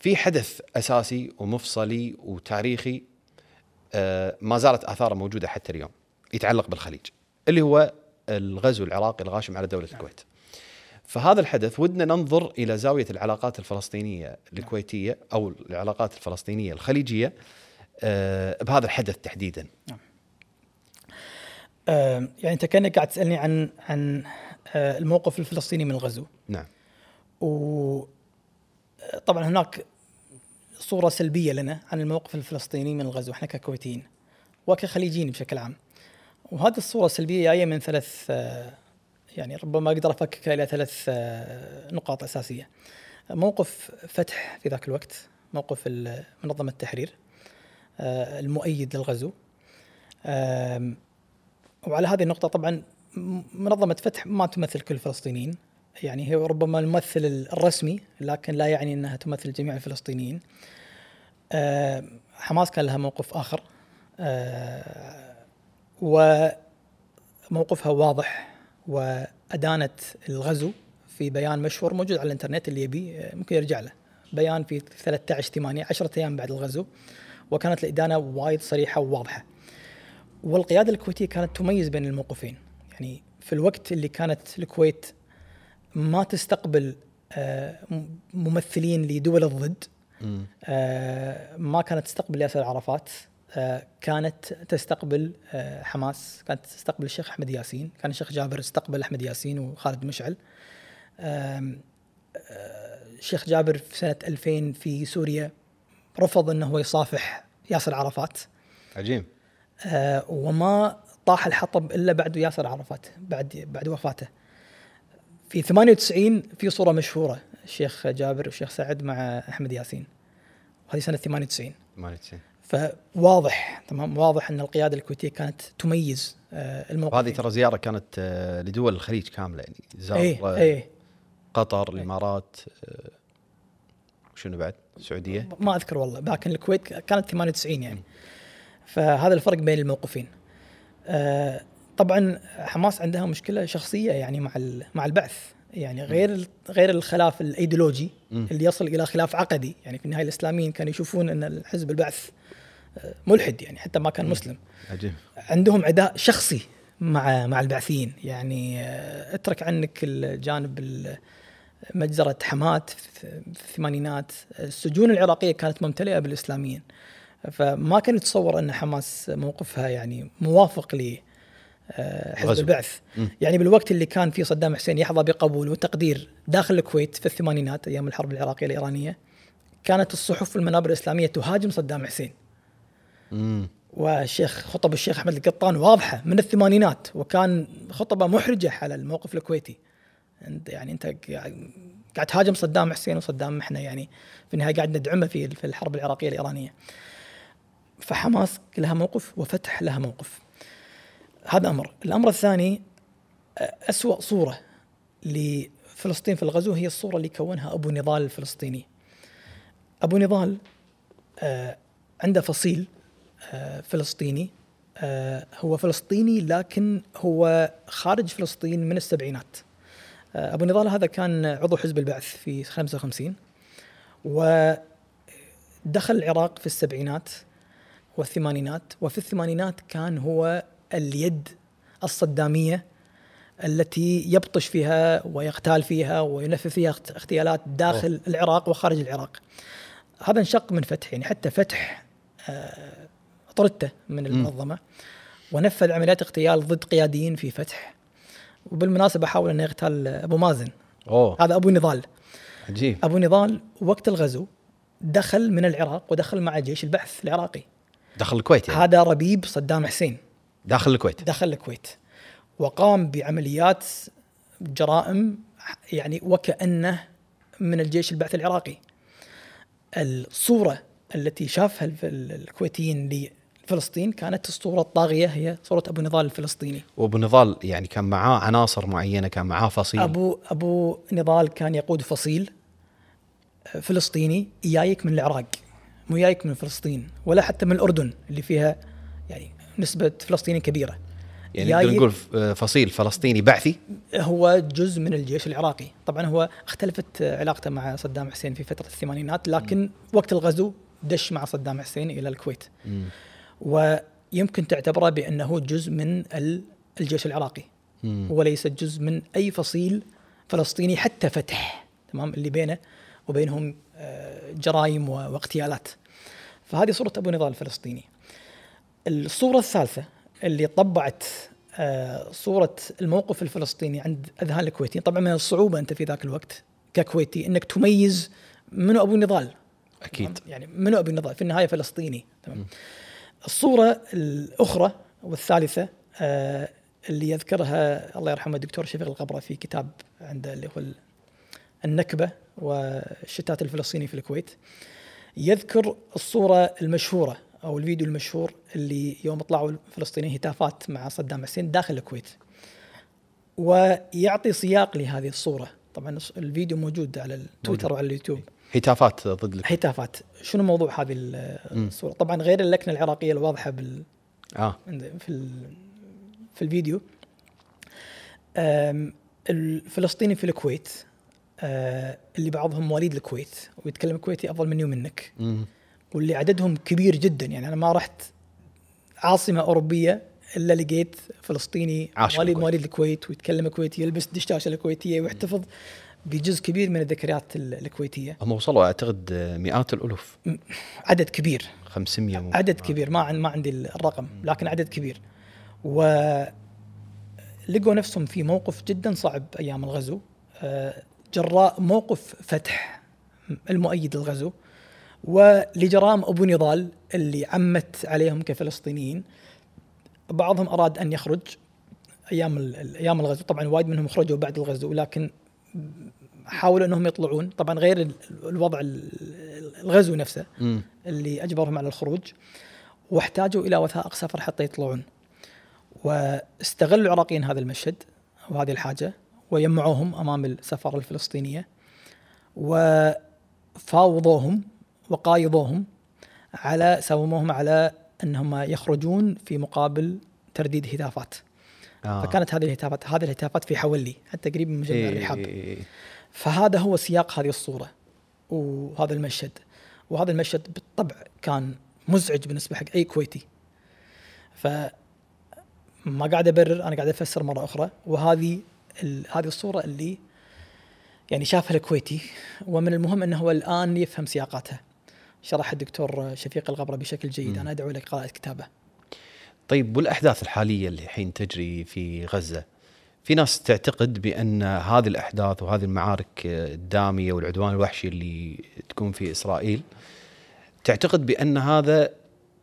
في حدث أساسي ومفصلي وتاريخي ما زالت آثاره موجودة حتى اليوم يتعلق بالخليج اللي هو الغزو العراقي الغاشم على دولة الكويت. فهذا الحدث ودنا ننظر إلى زاوية العلاقات الفلسطينية الكويتية أو العلاقات الفلسطينية الخليجية آه، بهذا الحدث تحديدا. آه، يعني أنت كأنك قاعد تسألني عن عن آه، الموقف الفلسطيني من الغزو. نعم. وطبعا هناك صورة سلبية لنا عن الموقف الفلسطيني من الغزو إحنا ككويتيين وكخليجيين بشكل عام. وهذه الصورة السلبيه جاية من ثلاث يعني ربما أقدر افككها إلى ثلاث نقاط أساسية. موقف فتح في ذاك الوقت، موقف منظمة التحرير آه، المؤيد للغزو. وعلى هذه النقطة طبعا منظمة فتح ما تمثل كل الفلسطينيين. يعني هي ربما الممثل الرسمي لكن لا يعني إنها تمثل جميع الفلسطينيين. حماس كان لها موقف آخر. آه، وموقفها واضح وأدانت الغزو في بيان مشهور موجود على الإنترنت اللي يبي ممكن يرجع له. بيان في 13 8 10 أيام بعد الغزو وكانت الإدانة وايد صريحة وواضحة. والقيادة الكويتية كانت تميز بين الموقفين. يعني في الوقت اللي كانت الكويت ما تستقبل آه، ممثلين لدول الضد آه، ما كانت تستقبل ياسر عرفات. كانت تستقبل حماس كانت تستقبل الشيخ أحمد ياسين كان الشيخ جابر استقبل أحمد ياسين وخالد مشعل. الشيخ جابر في سنة 2000 في سوريا رفض إنه هو يصافح ياسر عرفات. عجيب. آه وما طاح الحطب إلا بعد ياسر عرفات بعد بعد وفاته. في 98 في صورة مشهورة الشيخ جابر والشيخ سعد مع أحمد ياسين. وهذه سنة 98 98 فواضح تمام واضح أن القيادة الكويتية كانت تميز آه الموقف. هذه ترى زيارة كانت آه لدول الخليج كاملة يعني زار إيه إيه. قطر الإمارات آه شنو بعد؟ السعودية؟ ما أذكر والله لكن الكويت كانت 98 يعني. فهذا الفرق بين الموقفين. آه طبعا حماس عندها مشكلة شخصية يعني مع مع البعث. يعني غير غير الخلاف الإيديولوجي اللي يصل إلى خلاف عقدي. يعني في النهاية الإسلاميين كانوا يشوفون أن الحزب البعث آه، ملحد يعني حتى ما كان مسلم. عجيب. عندهم عداء شخصي مع مع البعثيين. يعني آه، اترك عنك الجانب مجزرة حمات في الثمانينات السجون العراقية كانت ممتلئة بالإسلاميين. فما كان يتصور أن حماس موقفها يعني موافق ل آه، حزب البعث. م. يعني بالوقت اللي كان فيه صدام حسين يحظى بقبول وتقدير داخل الكويت في الثمانينات أيام الحرب العراقية الإيرانية كانت الصحف والمنابر الإسلامية تهاجم صدام حسين. والشيخ خطب الشيخ أحمد القطان واضحة من الثمانينات وكان خطبة محرجة على الموقف الكويتي أنت يعني أنت قاعد تهاجم صدام حسين وصدام إحنا يعني في النهاية قاعد ندعمه في في الحرب العراقية الإيرانية. فحماس لها موقف وفتح لها موقف. هذا أمر، الأمر الثاني أسوأ صورة لفلسطين في الغزو هي الصورة اللي كونها أبو نضال الفلسطيني. أبو نضال عنده فصيل فلسطيني. آه، هو فلسطيني لكن هو خارج فلسطين من السبعينات. أبو نضال هذا كان عضو حزب البعث في 55 ودخل العراق في السبعينات والثمانينات وفي الثمانينات كان هو اليد الصدامية التي يبطش فيها ويغتال فيها وينفذ فيها اغتيالات داخل أوه. العراق وخارج العراق. هذا انشق من فتح يعني حتى فتح آه، طردته من المنظمة ونفذ عمليات اغتيال ضد قياديين في فتح. وبالمناسبة حاول انه يغتال أبو مازن. أوه. هذا أبو نضال. عجيب. أبو نضال وقت الغزو دخل من العراق ودخل مع جيش البعث العراقي. دخل الكويت يعني. هذا ربيب صدام حسين. داخل الكويت. دخل الكويت. وقام بعمليات جرائم يعني وكأنه من الجيش البعث العراقي. الصورة التي شافها الكويتيين فلسطين كانت الصورة الطاغية هي صورة أبو نضال الفلسطيني. وأبو نضال يعني كان معاه عناصر معينة كان معاه فصيل. أبو أبو نضال كان يقود فصيل فلسطيني جايك من العراق مو جايك من فلسطين ولا حتى من الأردن اللي فيها يعني نسبة فلسطينيين كبيرة. يعني نقدر نقول فصيل فلسطيني بعثي؟ هو جزء من الجيش العراقي. طبعا هو اختلفت علاقته مع صدام حسين في فترة الثمانينات لكن م. وقت الغزو دش مع صدام حسين إلى الكويت. م. ويمكن تعتبره بأنه جزء من الجيش العراقي. مم. وليس جزء من أي فصيل فلسطيني حتى فتح تمام اللي بينه وبينهم آه، جرائم واغتيالات. فهذه صورة أبو نضال الفلسطيني. الصورة الثالثة اللي طبعت آه، صورة الموقف الفلسطيني عند أذهان الكويتيين. طبعا من الصعوبة أنت في ذاك الوقت ككويتي أنك تميز منو أبو نضال. أكيد. يعني منو أبو نضال؟ في النهاية فلسطيني. تمام؟ الصورة الأخرى والثالثة آه، اللي يذكرها الله يرحمه الدكتور شفيق القبرة في كتاب عنده اللي هو النكبة والشتات الفلسطيني في الكويت يذكر الصورة المشهورة أو الفيديو المشهور اللي يوم طلعوا الفلسطينيين هتافات مع صدام حسين داخل الكويت. ويعطي سياق لهذه الصورة. طبعا الفيديو موجود على التويتر وعلى اليوتيوب. هتافات ضد. هتافات. شنو موضوع هذه الصورة؟ طبعا غير اللكنة العراقية الواضحة بال آه. في في الفيديو. الفلسطيني في الكويت آه، اللي بعضهم مواليد الكويت ويتكلم كويتي أفضل مني ومنك. واللي عددهم كبير جدا. يعني أنا ما رحت عاصمة أوروبية إلا لقيت فلسطيني مواليد مواليد الكويت ويتكلم كويتي يلبس دشاشة الكويتية ويحتفظ بجزء كبير من الذكريات الكويتية. هم وصلوا أعتقد مئات الألوف. عدد كبير. 500 عدد كبير. ما ما عندي الرقم لكن عدد كبير. و لقوا نفسهم في موقف جدا صعب أيام الغزو. آه، جراء موقف فتح المؤيد للغزو. ولجرائم أبو نضال اللي عمت عليهم كفلسطينيين. بعضهم أراد أن يخرج أيام أيام الغزو. طبعا وايد منهم خرجوا بعد الغزو لكن حاولوا إنهم يطلعون. طبعا غير الوضع الغزو نفسه اللي أجبرهم على الخروج واحتاجوا إلى وثائق سفر حتى يطلعون. واستغلوا العراقيين هذا المشهد وهذه الحاجة ويمعوهم أمام السفارة الفلسطينية وفاوضوهم وقايضوهم على ساوموهم على أنهم يخرجون في مقابل ترديد هتافات. آه. فكانت هذه الهتافات هذه الهتافات في حولي حتى قريب من مجمع إيه الرحاب إيه فهذا هو سياق هذه الصورة وهذا المشهد. وهذا المشهد بالطبع كان مزعج بالنسبة حق أي كويتي. ف ما قاعد أبرر أنا قاعد أفسر مرة أخرى. وهذه هذه الصورة اللي يعني شافها الكويتي. ومن المهم أنه هو الآن يفهم سياقاتها. شرح الدكتور شفيق الغبرة بشكل جيد. م. أنا أدعو لك قراءه كتابه. طيب والأحداث الحالية اللي الحين تجري في غزة في ناس تعتقد بأن هذه الأحداث وهذه المعارك الدامية والعدوان الوحشي اللي تكون في إسرائيل تعتقد بأن هذا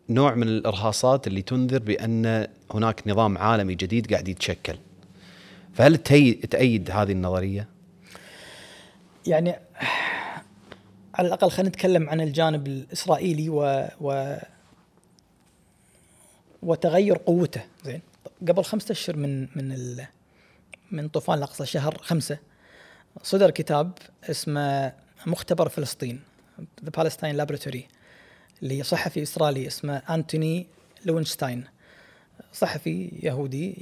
نوع من الإرهاصات اللي تنذر بأن هناك نظام عالمي جديد قاعد يتشكل فهل تأيد هذه النظرية؟ يعني على الأقل خلينا نتكلم عن الجانب الإسرائيلي و, و وتغير قوته. زين. قبل خمسة أشهر من من من طوفان الأقصى شهر خمسة صدر كتاب اسمه مختبر فلسطين The Palestine Laboratory لصحفي إسرائيلي اسمه أنتوني لوينشتاين. صحفي يهودي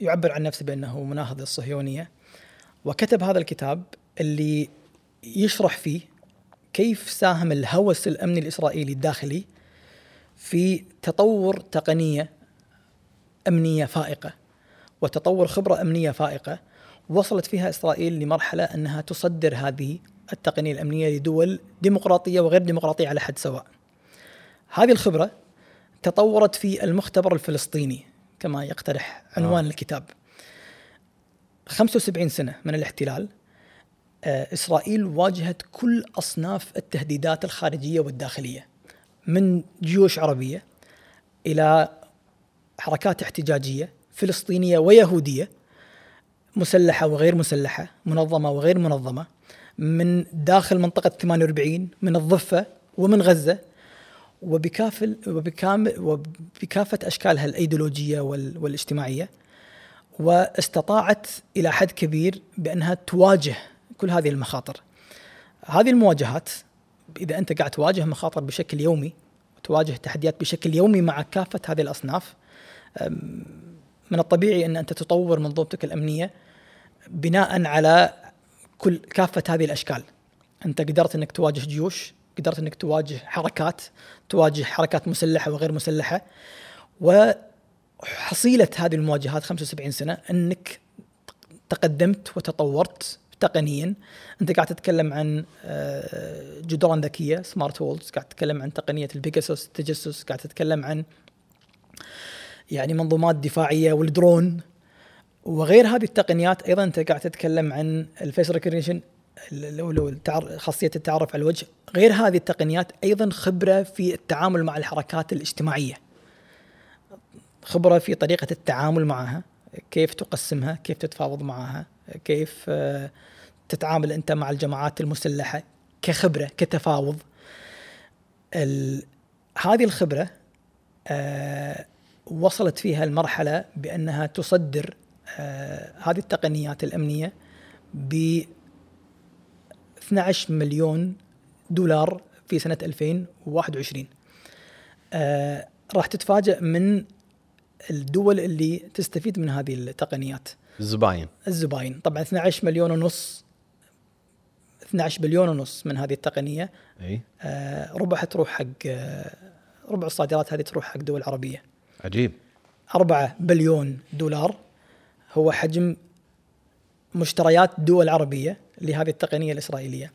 يعبر عن نفسه بأنه مناهض الصهيونية. وكتب هذا الكتاب اللي يشرح فيه كيف ساهم الهوس الأمني الإسرائيلي الداخلي في تطور تقنية أمنية فائقة وتطور خبرة أمنية فائقة وصلت فيها إسرائيل لمرحلة أنها تصدر هذه التقنية الأمنية لدول ديمقراطية وغير ديمقراطية على حد سواء. هذه الخبرة تطورت في المختبر الفلسطيني كما يقترح عنوان آه. الكتاب. 75 سنة من الاحتلال آه، إسرائيل واجهت كل أصناف التهديدات الخارجية والداخلية من جيوش عربية إلى حركات احتجاجية فلسطينية ويهودية مسلحة وغير مسلحة منظمة وغير منظمة من داخل منطقة 48 من الضفة ومن غزة. وبكافل وبكامل وبكافة أشكالها الأيديولوجية والاجتماعية. واستطاعت إلى حد كبير بأنها تواجه كل هذه المخاطر. هذه المواجهات إذا أنت قاعد تواجه مخاطر بشكل يومي وتواجه تحديات بشكل يومي مع كافة هذه الأصناف من الطبيعي أن أنت تطور منظومتك الأمنية بناء على كل كافة هذه الأشكال. أنت قدرت إنك تواجه جيوش قدرت إنك تواجه حركات تواجه حركات مسلحة وغير مسلحة وحصيلة هذه المواجهات 75 سنة أنك تقدمت وتطورت تقنيا. أنت قاعد تتكلم عن آه، جدران ذكية smart walls قاعد تتكلم عن تقنية البيجاسوس التجسس قاعد تتكلم عن يعني منظومات دفاعية والدرون. وغير هذه التقنيات أيضا أنت قاعد تتكلم عن ال face recognition خاصية التعرف على الوجه. غير هذه التقنيات أيضا خبرة في التعامل مع الحركات الاجتماعية. خبرة في طريقة التعامل معها كيف تقسمها كيف تتفاوض معها. كيف آه، تتعامل أنت مع الجماعات المسلحة كخبرة كتفاوض. هذه الخبرة آه، وصلت فيها المرحلة بأنها تصدر آه، هذه التقنيات الأمنية ب 12 مليون دولار في سنة 2021 آه راح تتفاجأ من الدول اللي تستفيد من هذه التقنيات. الزباين. الزباين. طبعا 12 مليون ونص 12 بليون ونص من هذه التقنية. إي. آه ربعها تروح حق آه ربع الصادرات هذه تروح حق دول عربية. عجيب. 4 بليون دولار هو حجم مشتريات دول عربية لهذه التقنية الإسرائيلية.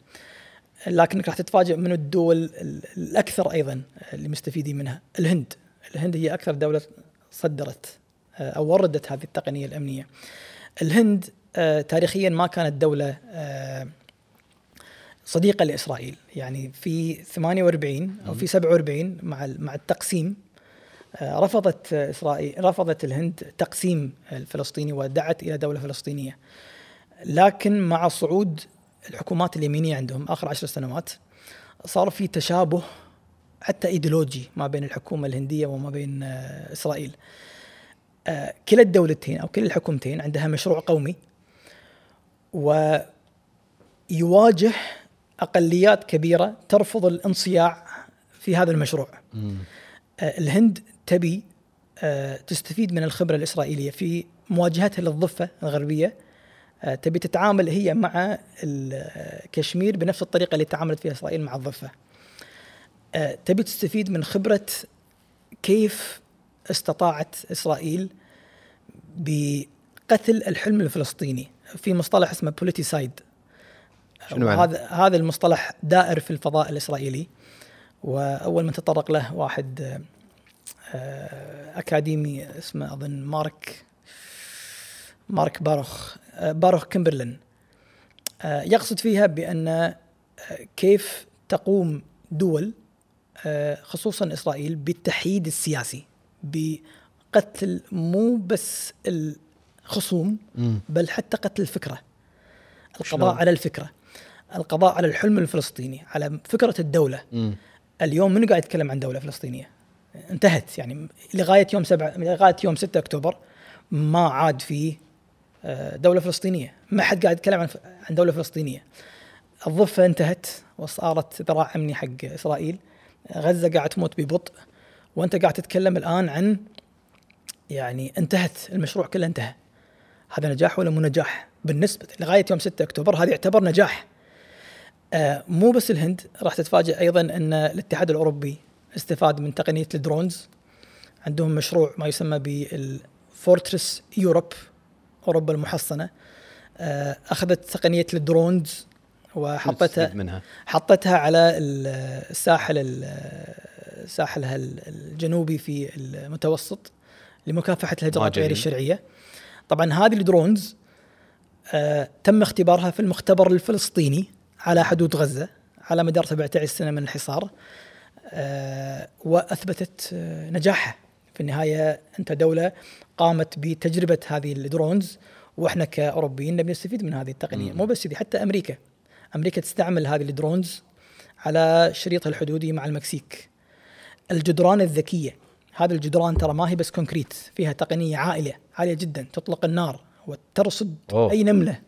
لكنك راح تتفاجئ من الدول الأكثر أيضا اللي مستفيدين منها. الهند. الهند هي أكثر دولة صدرت آه، أو وردت هذه التقنية الأمنية. الهند آه، تاريخيا ما كانت دولة آه، صديقة لإسرائيل. يعني في 48 أو في 47 مع مع التقسيم رفضت إسرائيل رفضت الهند تقسيم الفلسطيني ودعت إلى دولة فلسطينية. لكن مع صعود الحكومات اليمينية عندهم آخر عشر سنوات صار في تشابه حتى إيديولوجي ما بين الحكومة الهندية وما بين آه، إسرائيل. آه، كلا الدولتين أو كلا الحكومتين عندها مشروع قومي ويواجه أقليات كبيرة ترفض الانصياع في هذا المشروع. آه، الهند تبي تستفيد من الخبرة الإسرائيلية في مواجهتها للضفة الغربية. آه، تبي تتعامل هي مع كشمير بنفس الطريقة اللي تعاملت فيها إسرائيل مع الضفة. آه، تبي تستفيد من خبرة كيف استطاعت إسرائيل بقتل الحلم الفلسطيني في مصطلح اسمه بوليتيسايد. شنو هذا هذا المصطلح دائر في الفضاء الإسرائيلي وأول من تطرق له واحد آه، أكاديمي اسمه أظن مارك مارك باروخ آه، باروخ كيمبرلين. آه، يقصد فيها بأن آه، كيف تقوم دول خصوصا إسرائيل بالتحييد السياسي. بقتل مو بس الخصوم بل حتى قتل الفكرة. القضاء على الفكرة. القضاء على الحلم الفلسطيني على فكرة الدولة. اليوم من قاعد يتكلم عن دولة فلسطينية؟ انتهت يعني لغاية يوم سبعة لغاية يوم 6 أكتوبر ما عاد في دولة فلسطينية. ما حد قاعد يتكلم عن عن دولة فلسطينية. الضفة انتهت وصارت ذراع أمني حق إسرائيل. غزة قاعد تموت ببطء. وانت قاعد تتكلم الآن عن يعني انتهت المشروع كله انتهى. هذا نجاح ولا مو نجاح؟ بالنسبة لغاية يوم 6 أكتوبر هذا يعتبر نجاح. آه مو بس الهند راح تتفاجئ أيضا أن الاتحاد الأوروبي استفاد من تقنية ال drones. عندهم مشروع ما يسمى بال Fortress Europe أوروبا المحصنة. آه، أخذت تقنية ال drones وحطتها منها. حطتها على الساحل ساحلها الجنوبي في المتوسط لمكافحة الهجرات غير الشرعية. طبعا هذه ال drones آه تم اختبارها في المختبر الفلسطيني على حدود غزة على مدار 17 سنة من الحصار آه وأثبتت آه نجاحها. في النهاية أنت دولة قامت بتجربة هذه ال drones وإحنا كأوروبيين نبي نستفيد من هذه التقنية. مو بس دي حتى أمريكا. أمريكا تستعمل هذه ال drones على شريطها الحدودي مع المكسيك. الجدران الذكية. هذه الجدران ترى ما هي بس concrete فيها تقنية عالية عالية جدا تطلق النار وترصد أوه. أي نملة.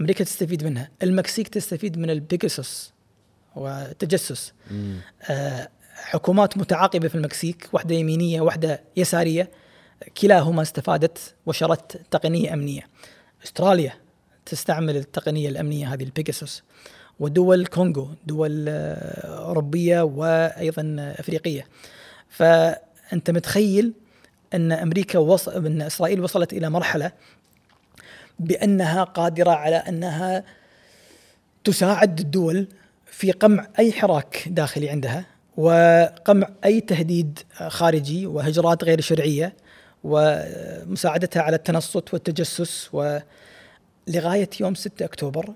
أمريكا تستفيد منها المكسيك تستفيد من البيجاسوس وتجسس. آه حكومات متعاقبة في المكسيك واحدة يمينية واحدة يسارية. كلاهما استفادت وشرت تقنية أمنية. أستراليا تستعمل التقنية الأمنية هذه البيجاسوس. ودول كونغو دول آه، أوروبية وأيضا أفريقية. فأنت متخيل أن أمريكا وصل أن إسرائيل وصلت إلى مرحلة بأنها قادرة على أنها تساعد الدول في قمع أي حراك داخلي عندها وقمع أي تهديد خارجي وهجرات غير شرعية ومساعدتها على التنصت والتجسس ولغاية يوم 6 أكتوبر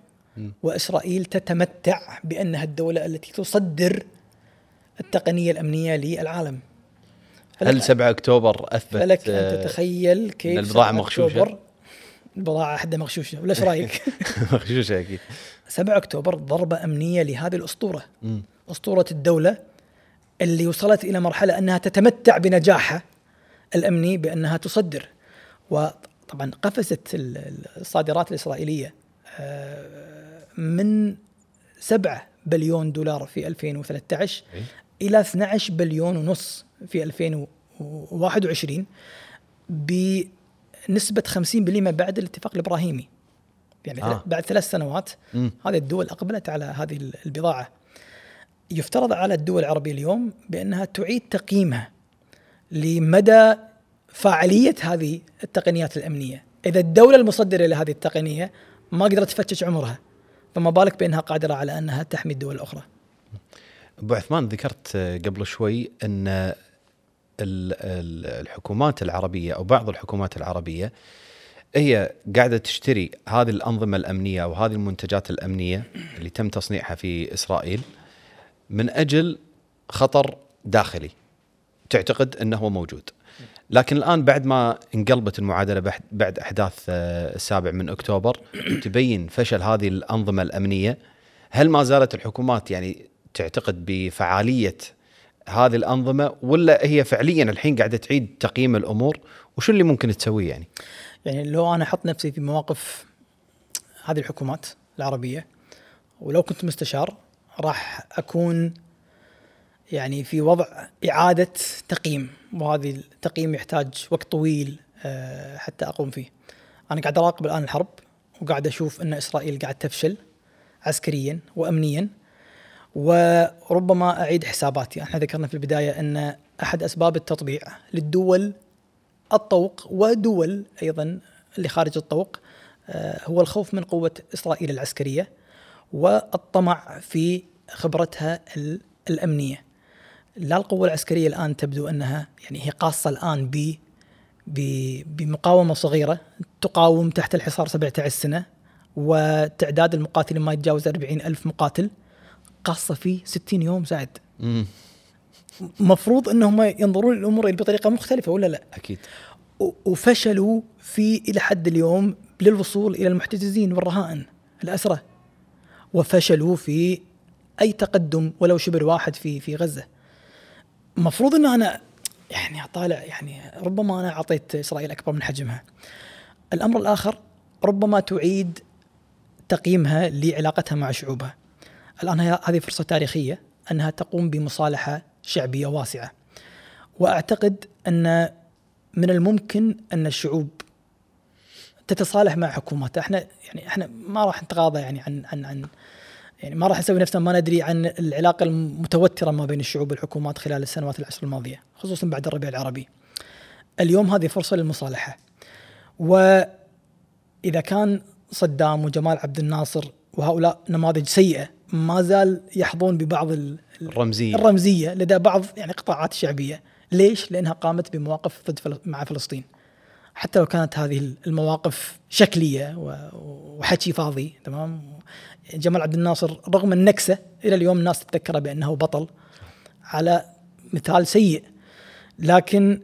وإسرائيل تتمتع بأنها الدولة التي تصدر التقنية الأمنية للعالم. هل 7 أكتوبر أثبت فلك ان تتخيل كيف البضاعة مغشوشة؟ البضاعه حدا مغشوشة ولا إيش رأيك؟ مغشوشة أكيد. 7 أكتوبر ضربة أمنية لهذه الأسطورة. أسطورة الدولة اللي وصلت إلى مرحلة أنها تتمتع بنجاحها الأمني بأنها تصدر. وطبعا قفزت الصادرات الإسرائيلية آه، من 7 بليون دولار في 2013 إلى 12 بليون ونص في 2021 بنسبة 50% بعد الاتفاق الإبراهيمي. يعني آه. بعد ثلاث سنوات م. هذه الدول أقبلت على هذه البضاعة. يفترض على الدول العربية اليوم بأنها تعيد تقييمها لمدى فاعلية هذه التقنيات الأمنية. إذا الدولة المصدرة لهذه التقنية ما قدرت تفتش عمرها. فما بالك بأنها قادرة على أنها تحمي الدول الأخرى؟ أبو عثمان ذكرت قبل شوي أن الحكومات العربية أو بعض الحكومات العربية هي قاعدة تشتري هذه الأنظمة الأمنية وهذه المنتجات الأمنية اللي تم تصنيعها في إسرائيل من أجل خطر داخلي. تعتقد أنه هو موجود. لكن الآن بعد ما انقلبت المعادلة بعد أحداث آه، السابع من أكتوبر تبين فشل هذه الأنظمة الأمنية هل ما زالت الحكومات يعني تعتقد بفعالية هذه الأنظمة ولا هي فعليا الحين قاعدة تعيد تقييم الأمور وشو اللي ممكن تسويه يعني؟ يعني لو أنا أحط نفسي في مواقف هذه الحكومات العربية ولو كنت مستشار راح أكون يعني في وضع إعادة تقييم وهذه التقييم يحتاج وقت طويل آه، حتى أقوم فيه. أنا قاعد أراقب الآن الحرب وقاعد أشوف أن إسرائيل قاعد تفشل عسكريا وامنيا وربما أعيد حساباتي، إحنا ذكرنا في البداية أن أحد أسباب التطبيع للدول الطوق ودول أيضا اللي خارج الطوق آه، هو الخوف من قوة إسرائيل العسكرية والطمع في خبرتها الأمنية. لا القوة العسكرية الآن تبدو أنها يعني هي قاصة الآن ب بمقاومة صغيرة تقاوم تحت الحصار 17 سنة وتعداد المقاتلين ما يتجاوز 40 ألف مقاتل قاصة فيه 60 يوم زائد مفروض أنهم ينظرون للأمور بطريقة مختلفة ولا لا؟ أكيد وفشلوا في إلى حد اليوم للوصول إلى المحتجزين والرهائن الأسرى وفشلوا في أي تقدم ولو شبر واحد في في غزة. المفروض إن أنا يعني أطالع يعني ربما أنا أعطيت إسرائيل أكبر من حجمها. الأمر الآخر ربما تعيد تقييمها لعلاقتها مع شعوبها. الآن هذه فرصة تاريخية أنها تقوم بمصالحة شعبية واسعة. وأعتقد أن من الممكن أن الشعوب تتصالح مع حكوماتها، إحنا يعني إحنا ما راح نتغاضى يعني عن عن عن يعني ما راح نسوي نفسنا ما ندري عن العلاقة المتوترة ما بين الشعوب والحكومات خلال السنوات العشر الماضية، خصوصا بعد الربيع العربي. اليوم هذه فرصة للمصالحة. وإذا كان صدام وجمال عبد الناصر وهؤلاء نماذج سيئة ما زال يحظون ببعض الرمزية الرمزية لدى بعض يعني قطاعات الشعبية، ليش؟ لأنها قامت بمواقف ضد مع فلسطين. حتى لو كانت هذه المواقف شكلية وحكي فاضي تمام؟ جمال عبد الناصر رغم النكسة إلى اليوم الناس تتذكره بأنه بطل على مثال سيء. لكن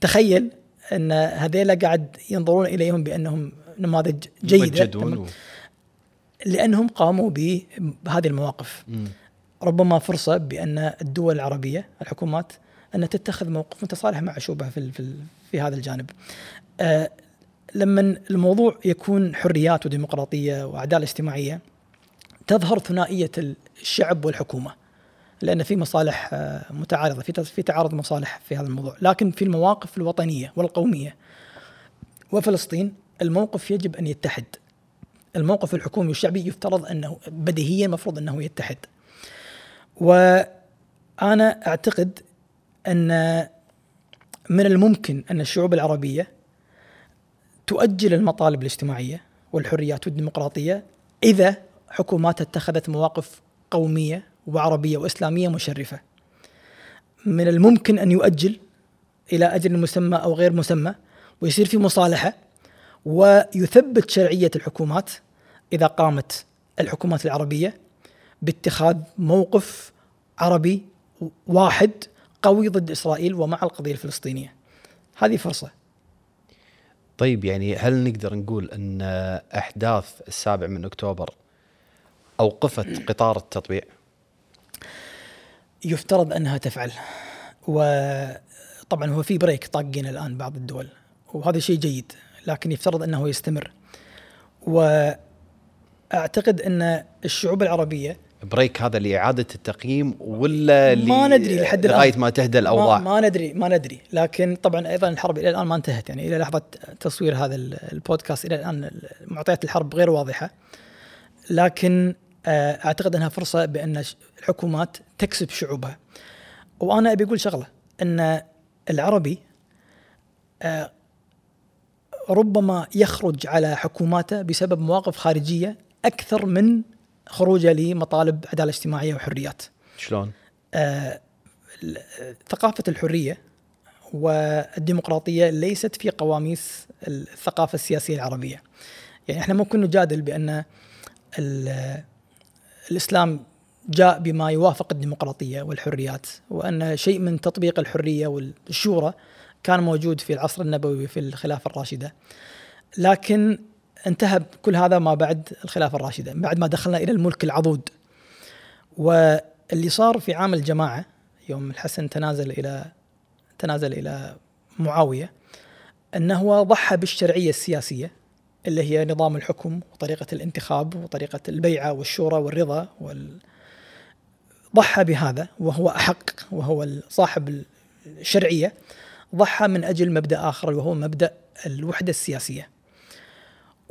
تخيل أن هذيلا قاعد ينظرون إليهم بأنهم نماذج جيدة لأنهم قاموا بهذه المواقف. م. ربما فرصة بأن الدول العربية الحكومات أن تتخذ موقف متصالح مع شعوبها في في, في هذا الجانب. آه لما الموضوع يكون حريات وديمقراطية وعداله اجتماعيه تظهر ثنائية الشعب والحكومة. لأن في مصالح آه متعارضة في في تعارض مصالح في هذا الموضوع، لكن في المواقف الوطنية والقومية وفلسطين الموقف يجب أن يتحد. الموقف الحكومي والشعبي يفترض أنه بديهيا المفروض أنه يتحد. وأنا أعتقد أن من الممكن أن الشعوب العربية تؤجل المطالب الاجتماعية والحريات والديمقراطيه إذا حكومات اتخذت مواقف قومية وعربية وإسلامية مشرفة. من الممكن أن يؤجل إلى أجل مسمى أو غير مسمى ويصير في مصالحة ويثبت شرعية الحكومات إذا قامت الحكومات العربية باتخاذ موقف عربي واحد قوي ضد إسرائيل ومع القضية الفلسطينية. هذه فرصة. طيب يعني هل نقدر نقول أن أحداث السابع من أكتوبر أوقفت قطار التطبيع؟ يفترض أنها تفعل وطبعا هو في break طاقين الآن بعض الدول وهذا شيء جيد لكن يفترض أنه يستمر وأعتقد أن الشعوب العربية break هذا لإعادة التقييم ولا ما ندري لحد الآن. لغاية ما تهدى الأوضاع؟ ما, ما ندري ما ندري. لكن طبعا أيضا الحرب إلى الآن ما انتهت. يعني إلى لحظة تصوير هذا البودكاست إلى الآن معطيات الحرب غير واضحة. لكن آه، أعتقد إنها فرصة بأن الحكومات تكسب شعوبها. وأنا أبي أقول شغلة إن العربي آه، ربما يخرج على حكوماته بسبب مواقف خارجية أكثر من خروجه لمطالب عدالة اجتماعية وحريات. شلون؟ آه ثقافة الحرية والديمقراطية ليست في قواميس الثقافة السياسية العربية. يعني إحنا ممكن نجادل بأن الإسلام جاء بما يوافق الديمقراطية والحريات وأن شيء من تطبيق الحرية والشورى كان موجود في العصر النبوي في الخلافة الراشدة. لكن انتهى كل هذا ما بعد الخلافة الراشدة بعد ما دخلنا إلى الملك العضوض واللي صار في عام الجماعة يوم الحسن تنازل إلى تنازل إلى معاوية أنه ضحى بالشرعية السياسية اللي هي نظام الحكم وطريقة الانتخاب وطريقة البيعة والشورى والرضا وال ضحى بهذا وهو أحق وهو صاحب الشرعية ضحى من أجل مبدأ آخر وهو مبدأ الوحدة السياسية.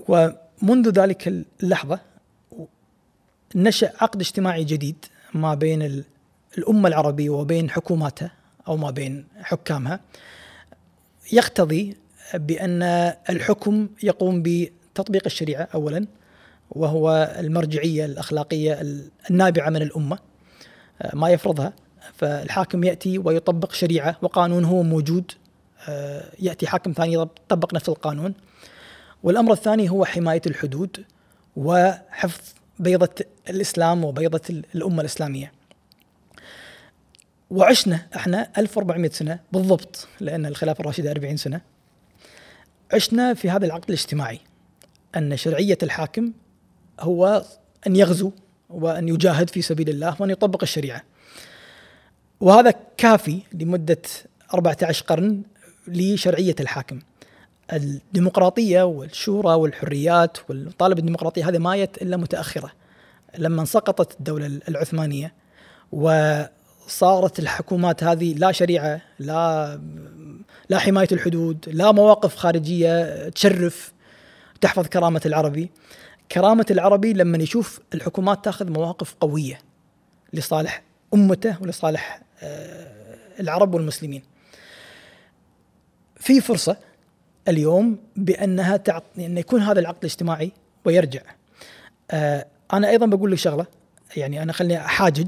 ومنذ ذلك اللحظة نشأ عقد اجتماعي جديد ما بين الأمة العربية وبين حكوماتها أو ما بين حكامها. يقتضي بأن الحكم يقوم بتطبيق الشريعة أولا وهو المرجعية الأخلاقية النابعة من الأمة. ما يفرضها فالحاكم يأتي ويطبق شريعة وقانون هو موجود. يأتي حاكم ثاني يطبق نفس القانون. والأمر الثاني هو حماية الحدود وحفظ بيضة الإسلام وبيضة الأمة الإسلامية. وعشنا إحنا 1400 سنة بالضبط لأن الخلافة الراشدة 40 سنة. عشنا في هذا العقد الاجتماعي أن شرعية الحاكم هو أن يغزو وأن يجاهد في سبيل الله وأن يطبق الشريعة. وهذا كافي لمدة 14 قرن لشرعية الحاكم. الديمقراطية والشورى والحريات والطالب الديمقراطيه هذه ما جت إلا متأخرة. لما سقطت الدولة العثمانية وصارت الحكومات هذه لا شريعة لا لا حماية الحدود لا مواقف خارجية تشرف تحفظ كرامة العربي. كرامة العربي لما يشوف الحكومات تاخذ مواقف قوية لصالح أمته ولصالح آه، العرب والمسلمين. في فرصة اليوم بأنها تعط... أن يكون هذا العقد الاجتماعي ويرجع. آه أنا أيضا بقول لك شغلة يعني أنا خليني أحاجج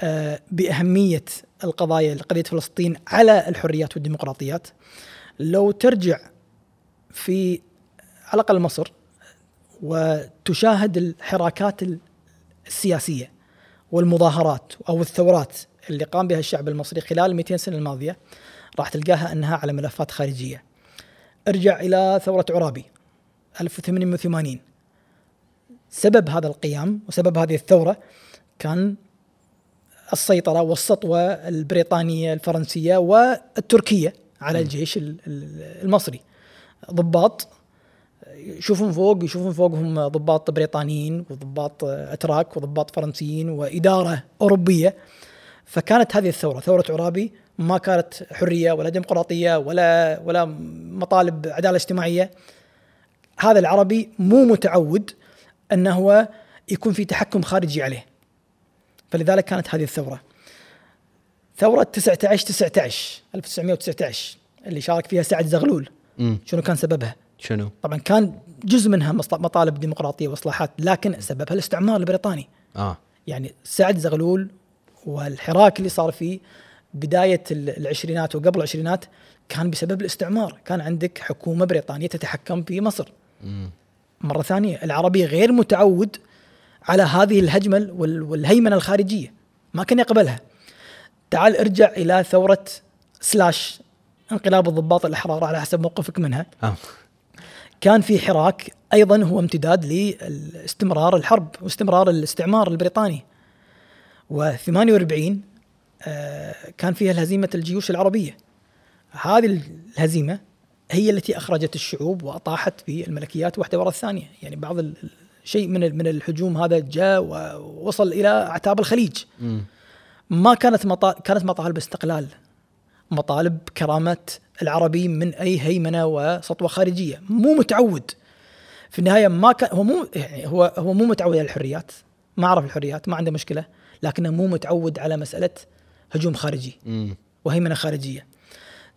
آه بأهمية القضايا قضية فلسطين على الحريات والديمقراطيات. لو ترجع في على الأقل مصر وتشاهد الحراكات السياسية والمظاهرات أو الثورات اللي قام بها الشعب المصري خلال 200 سنة الماضية راح تلقاها أنها على ملفات خارجية. ارجع إلى ثورة عرابي 1880 سبب هذا القيام وسبب هذه الثورة كان السيطرة والسطوة البريطانية الفرنسية والتركية على الجيش المصري. ضباط يشوفون فوق يشوفون فوقهم ضباط بريطانيين وضباط أتراك وضباط فرنسيين وإدارة أوروبية. فكانت هذه الثورة ثورة عرابي ما كانت حرية ولا ديمقراطية ولا ولا مطالب عدالة اجتماعية هذا العربي مو متعود انه هو يكون في تحكم خارجي عليه فلذلك كانت هذه الثورة ثورة 19 19 1919 اللي شارك فيها سعد زغلول مم. شنو كان سببها؟ شنو؟ طبعا كان جزء منها مطالب ديمقراطية وإصلاحات لكن سببها الاستعمار البريطاني آه يعني سعد زغلول والحراك اللي صار فيه بداية ال- العشرينات وقبل العشرينات كان بسبب الاستعمار. كان عندك حكومة بريطانية تتحكم في مصر. مم. مرة ثانية العربي غير متعود على هذه الهجمة وال- والهيمنة الخارجية. ما كان يقبلها. تعال ارجع إلى ثورة سلاش انقلاب الضباط الأحرار على حسب موقفك منها. آه. كان في حراك أيضا هو امتداد لاستمرار الحرب واستمرار الاستعمار البريطاني. و48 آه، كان فيها الهزيمة الجيوش العربية. هذه الهزيمة هي التي أخرجت الشعوب وأطاحت بالملكيات واحدة وراء الثانية. يعني بعض شيء من من الهجوم هذا جاء ووصل إلى أعتاب الخليج. ما كانت مطا... كانت مطالب استقلال مطالب كرامة العربي من أي هيمنة وسطوة خارجية. مو متعود. في النهاية ما كان هو مو يعني هو هو مو متعود على الحريات. ما عرف الحريات ما عنده مشكلة. لكنه مو متعود على مسألة هجوم خارجي. مم. وهيمنة خارجية.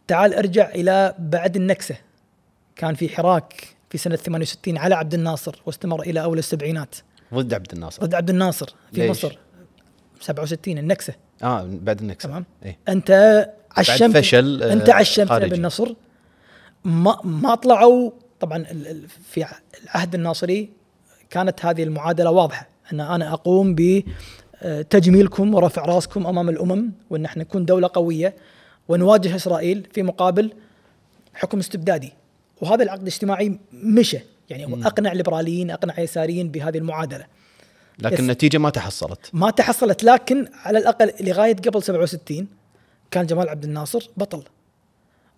تعال ارجع إلى بعد النكسة. كان في حراك في سنة 68 على عبد الناصر واستمر إلى أول السبعينات. ضد عبد الناصر. ضد عبد الناصر في ليش؟ مصر. 67 النكسة. آه بعد النكسة. تمام؟ إيه. أنت عشمت فشل، آه، انت عشمت خارجي. بالنصر ما ما طلعوا طبعا في العهد الناصري كانت هذه المعادلة واضحة أن أنا أقوم بتجميلكم ورفع راسكم أمام الأمم وأن إحنا نكون دولة قوية ونواجه إسرائيل في مقابل حكم استبدادي. وهذا العقد الاجتماعي مشى يعني هو أقنع ليبراليين أقنع يساريين بهذه المعادلة. لكن. النتيجة ما تحصلت. ما تحصلت لكن على الأقل لغاية قبل 67 كان جمال عبد الناصر بطل.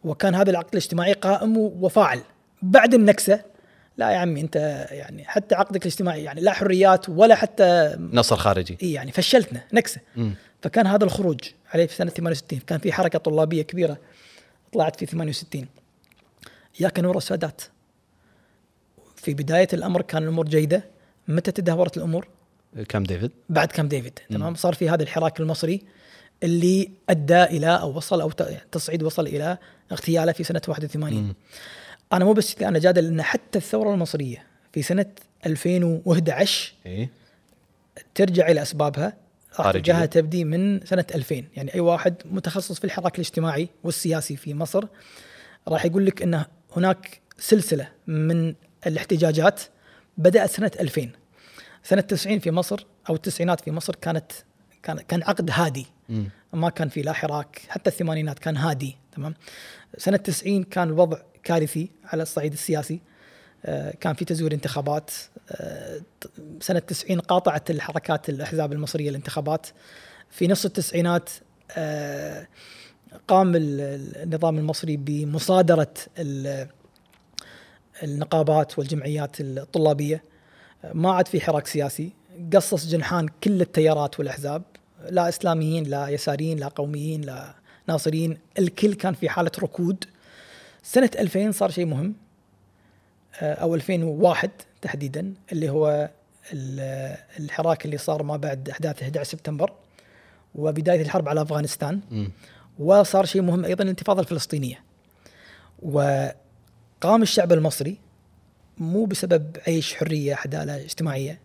وكان هذا العقد الاجتماعي قائم وفاعل. بعد النكسة لا يا عمي انت يعني حتى عقدك الاجتماعي يعني لا حريات ولا حتى نصر خارجي. إيه يعني فشلتنا نكسة. فكان هذا الخروج عليه في سنة 68 كان في حركة طلابية كبيرة طلعت في 68 ياك نور السادات. في بداية الأمر كان الأمور جيدة. متى تدهورت الأمور؟ كام ديفيد. بعد كام ديفيد. تمام؟ صار في هذا الحراك المصري اللي أدى إلى أو وصل أو ت- تصعيد وصل إلى اغتياله في سنة 81 مم. أنا مو بس أنا جادل إن حتى الثورة المصرية في سنة 2011 إيه. ترجع إلى أسبابها. تلقاها تبدي من سنة 2000 يعني أي واحد متخصص في الحراك الاجتماعي والسياسي في مصر راح يقول لك إن هناك سلسلة من الاحتجاجات بدأت سنة 2000 سنة 90 في مصر أو التسعينات في مصر كانت كان كان عقد هادي. مم. ما كان في لا حراك حتى الثمانينات كان هادي تمام. سنة 90 كان الوضع كارثي على الصعيد السياسي. آه، كان في تزوير انتخابات. آه، سنة 90 قاطعت الحركات الأحزاب المصرية الانتخابات في نص التسعينات آه، قام ال- ال- النظام المصري بمصادرة ال- النقابات والجمعيات الطلابية. ما عاد في حراك سياسي. قصص جنحان كل التيارات والأحزاب. لا إسلاميين لا يساريين لا قوميين لا ناصريين. الكل كان في حالة ركود. سنة 2000 صار شيء مهم آه، أو 2001 تحديدا اللي هو ال- الحراك اللي صار ما بعد أحداث 11 سبتمبر وبداية الحرب على أفغانستان مم. وصار شيء مهم أيضا الانتفاضة الفلسطينية. وقام الشعب المصري مو بسبب عيش حرية عداله اجتماعية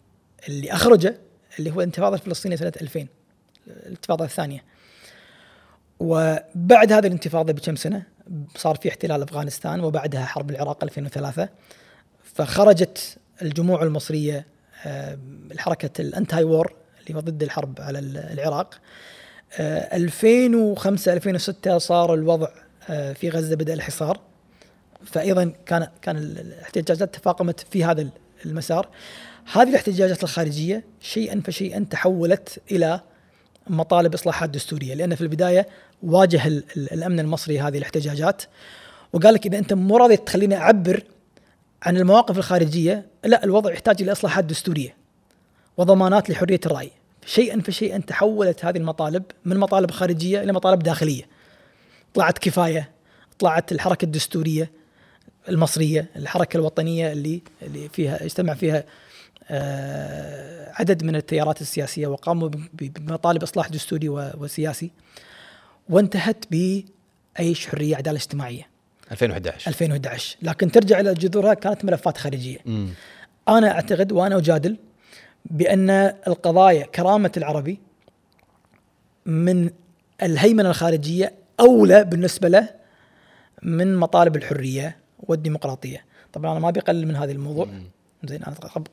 اللي أخرجه اللي هو الانتفاضة الفلسطينية سنة 2000 الانتفاضة الثانية. وبعد هذه الانتفاضة بكم سنة صار في احتلال أفغانستان وبعدها حرب العراق 2003 فخرجت الجموع المصرية آه، الحركه الأنتاي وور اللي هو ضد الحرب على ال- العراق. آه، 2005 2006 صار الوضع آه، في غزة بدأ الحصار. فايضا كان كان ال- الاحتجاجات تفاقمت في هذا المسار. هذه الاحتجاجات الخارجية شيئا فشيئا تحولت إلى مطالب إصلاحات دستورية لأن في البداية واجه ال- ال- الأمن المصري هذه الاحتجاجات وقال لك إذا أنت مو راضي تخليني أعبر عن المواقف الخارجية لا الوضع يحتاج إلى إصلاحات دستورية وضمانات لحرية الرأي. شيئا فشيئا تحولت هذه المطالب من مطالب خارجية إلى مطالب داخلية. طلعت كفاية طلعت الحركة الدستورية المصرية الحركة الوطنية اللي اللي فيها اجتمع فيها عدد من التيارات السياسية وقاموا بمطالب إصلاح دستوري وسياسي وانتهت بعيش حرية عدالة اجتماعية. 2011 2011 لكن ترجع إلى جذورها كانت ملفات خارجية. مم. أنا أعتقد وأنا أجادل بأن القضايا كرامة العربي من الهيمنة الخارجية أولى بالنسبة له من مطالب الحرية والديمقراطية. طبعا أنا ما بقلل من هذا الموضوع. زين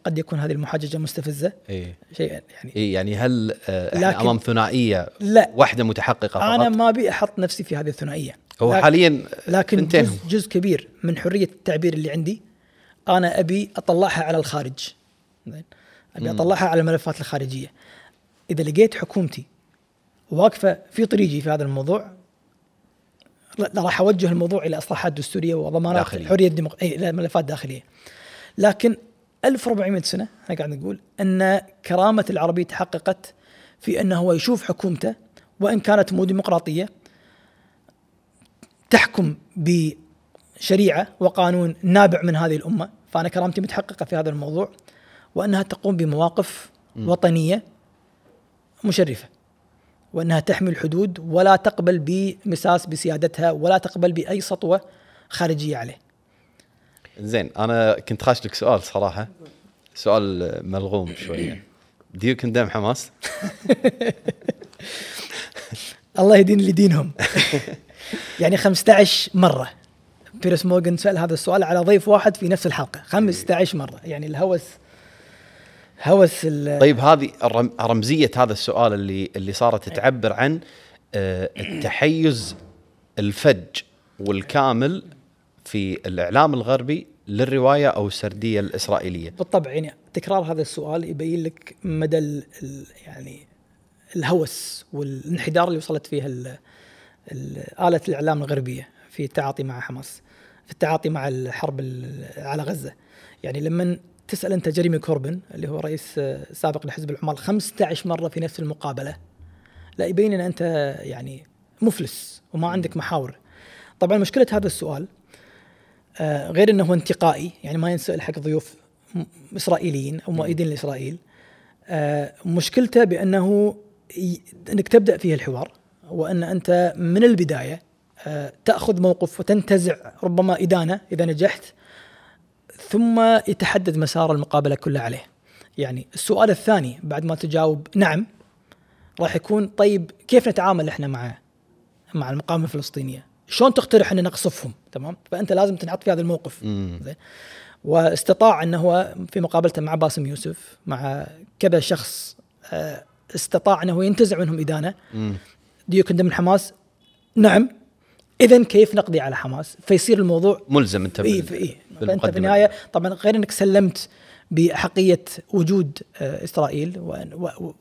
قد يكون هذه المحاججة مستفزة. اي شيء يعني إيه يعني هل آه، إحنا لكن- أمام ثنائية لا. واحدة متحققة فقط؟ أنا ما أبي أحط نفسي في هذه الثنائية. هو لكن- حاليا لكن جزء, جزء كبير من حرية التعبير اللي عندي أنا أبي أطلعها على الخارج. زين. أبي أطلعها على الملفات الخارجية. إذا لقيت حكومتي واقفة في طريقي في هذا الموضوع راح أوجه الموضوع إلى إصلاحات دستورية وضمانات داخلية. الحريه الديمق... اي لا ملفات داخلية. لكن 1400 سنة إحنا قاعد نقول أن كرامة العربي تحققت في أنه هو يشوف حكومته وإن كانت مو ديمقراطية تحكم بشريعة وقانون نابع من هذه الأمة فأنا كرامتي متحققة في هذا الموضوع وأنها تقوم بمواقف وطنية مشرفة وأنها تحمي الحدود ولا تقبل بمساس بسيادتها ولا تقبل بأي سطوة خارجية عليه. زين أنا كنت خاش لك سؤال صراحة. سؤال ملغوم شوية. Do you condemn حماس؟ الله يدين اللي دينهم. يعني 15 مرة. بيرس مورغان سأل هذا السؤال على ضيف واحد في نفس الحلقة. 15 مرة. يعني الهوس هوس ال- طيب هذه رمزية هذا السؤال اللي اللي صارت تعبر عن آه، التحيز الفج والكامل في الإعلام الغربي للرواية أو السردية الإسرائيلية. بالطبع يعني تكرار هذا السؤال يبين لك مدى ال ال يعني الهوس والانحدار اللي وصلت فيه ال- ال- آلة الإعلام الغربية في التعاطي مع حماس في التعاطي مع الحرب ال- على غزة يعني لما تسأل أنت جيريمي كوربن اللي هو رئيس سابق لحزب العمال 15 مرة في نفس المقابلة لا يبين أن أنت يعني مفلس وما عندك محاور طبعا مشكلة هذا السؤال غير إنه انتقائي يعني ما ينسأل حق ضيوف إسرائيليين أو مؤيدين لإسرائيل آه، مشكلته بأنه إنك تبدأ فيه الحوار وأن أنت من البداية آه، تأخذ موقف وتنتزع ربما إدانة إذا نجحت ثم يتحدد مسار المقابلة كلها عليه. يعني السؤال الثاني بعد ما تجاوب نعم راح يكون طيب كيف نتعامل إحنا مع مع المقاومة الفلسطينية؟ شلون تقترح ان نقصفهم؟ تمام؟ فأنت لازم تنحط في هذا الموقف. زين واستطاع إنه هو في مقابلته مع باسم يوسف مع كذا شخص آه، استطاع إنه ينتزع منهم إدانة. ديو كندم حماس نعم اذا كيف نقضي على حماس فيصير الموضوع ملزم أنت اي بال- في إيه فأنت في. النهايه طبعا غير إنك سلمت باحقيه وجود آه، إسرائيل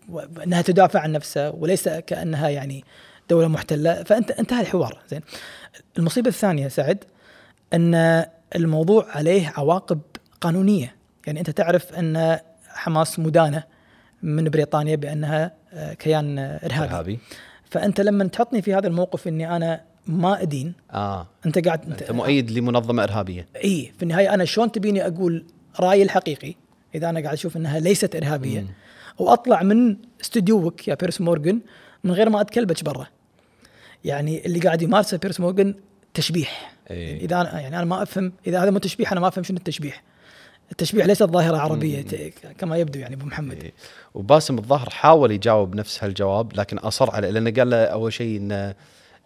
وانها تدافع عن نفسها وليس كأنها يعني دولة محتلة. فانت انتهى الحوار. زين. المصيبة الثانية سعد أن الموضوع عليه عواقب قانونية. يعني أنت تعرف أن حماس مدانة من بريطانيا بأنها آه، كيان آه، إرهابي. إرهابي. فأنت لما تحطني في هذا الموقف أني أنا ما أدين آه. أنت قاعد أنت مؤيد لمنظمة إرهابية. إي. في النهاية أنا شلون تبيني أقول رأيي الحقيقي؟ إذا أنا قاعد أشوف أنها ليست إرهابية. وأطلع من استديوك يا بيرس مورغان من غير ما اتكلبش برا. يعني اللي قاعد يمارسه بيرس مورغان تشبيح إيه. إذا أنا يعني أنا ما افهم إذا هذا مو تشبيح أنا ما أفهم شنو التشبيح التشبيح ليست ظاهره عربيه ت- كما يبدو يعني أبو محمد إيه. وباسم الظهر حاول يجاوب نفس هالجواب لكن أصر على لأنه قال له أول شيء إن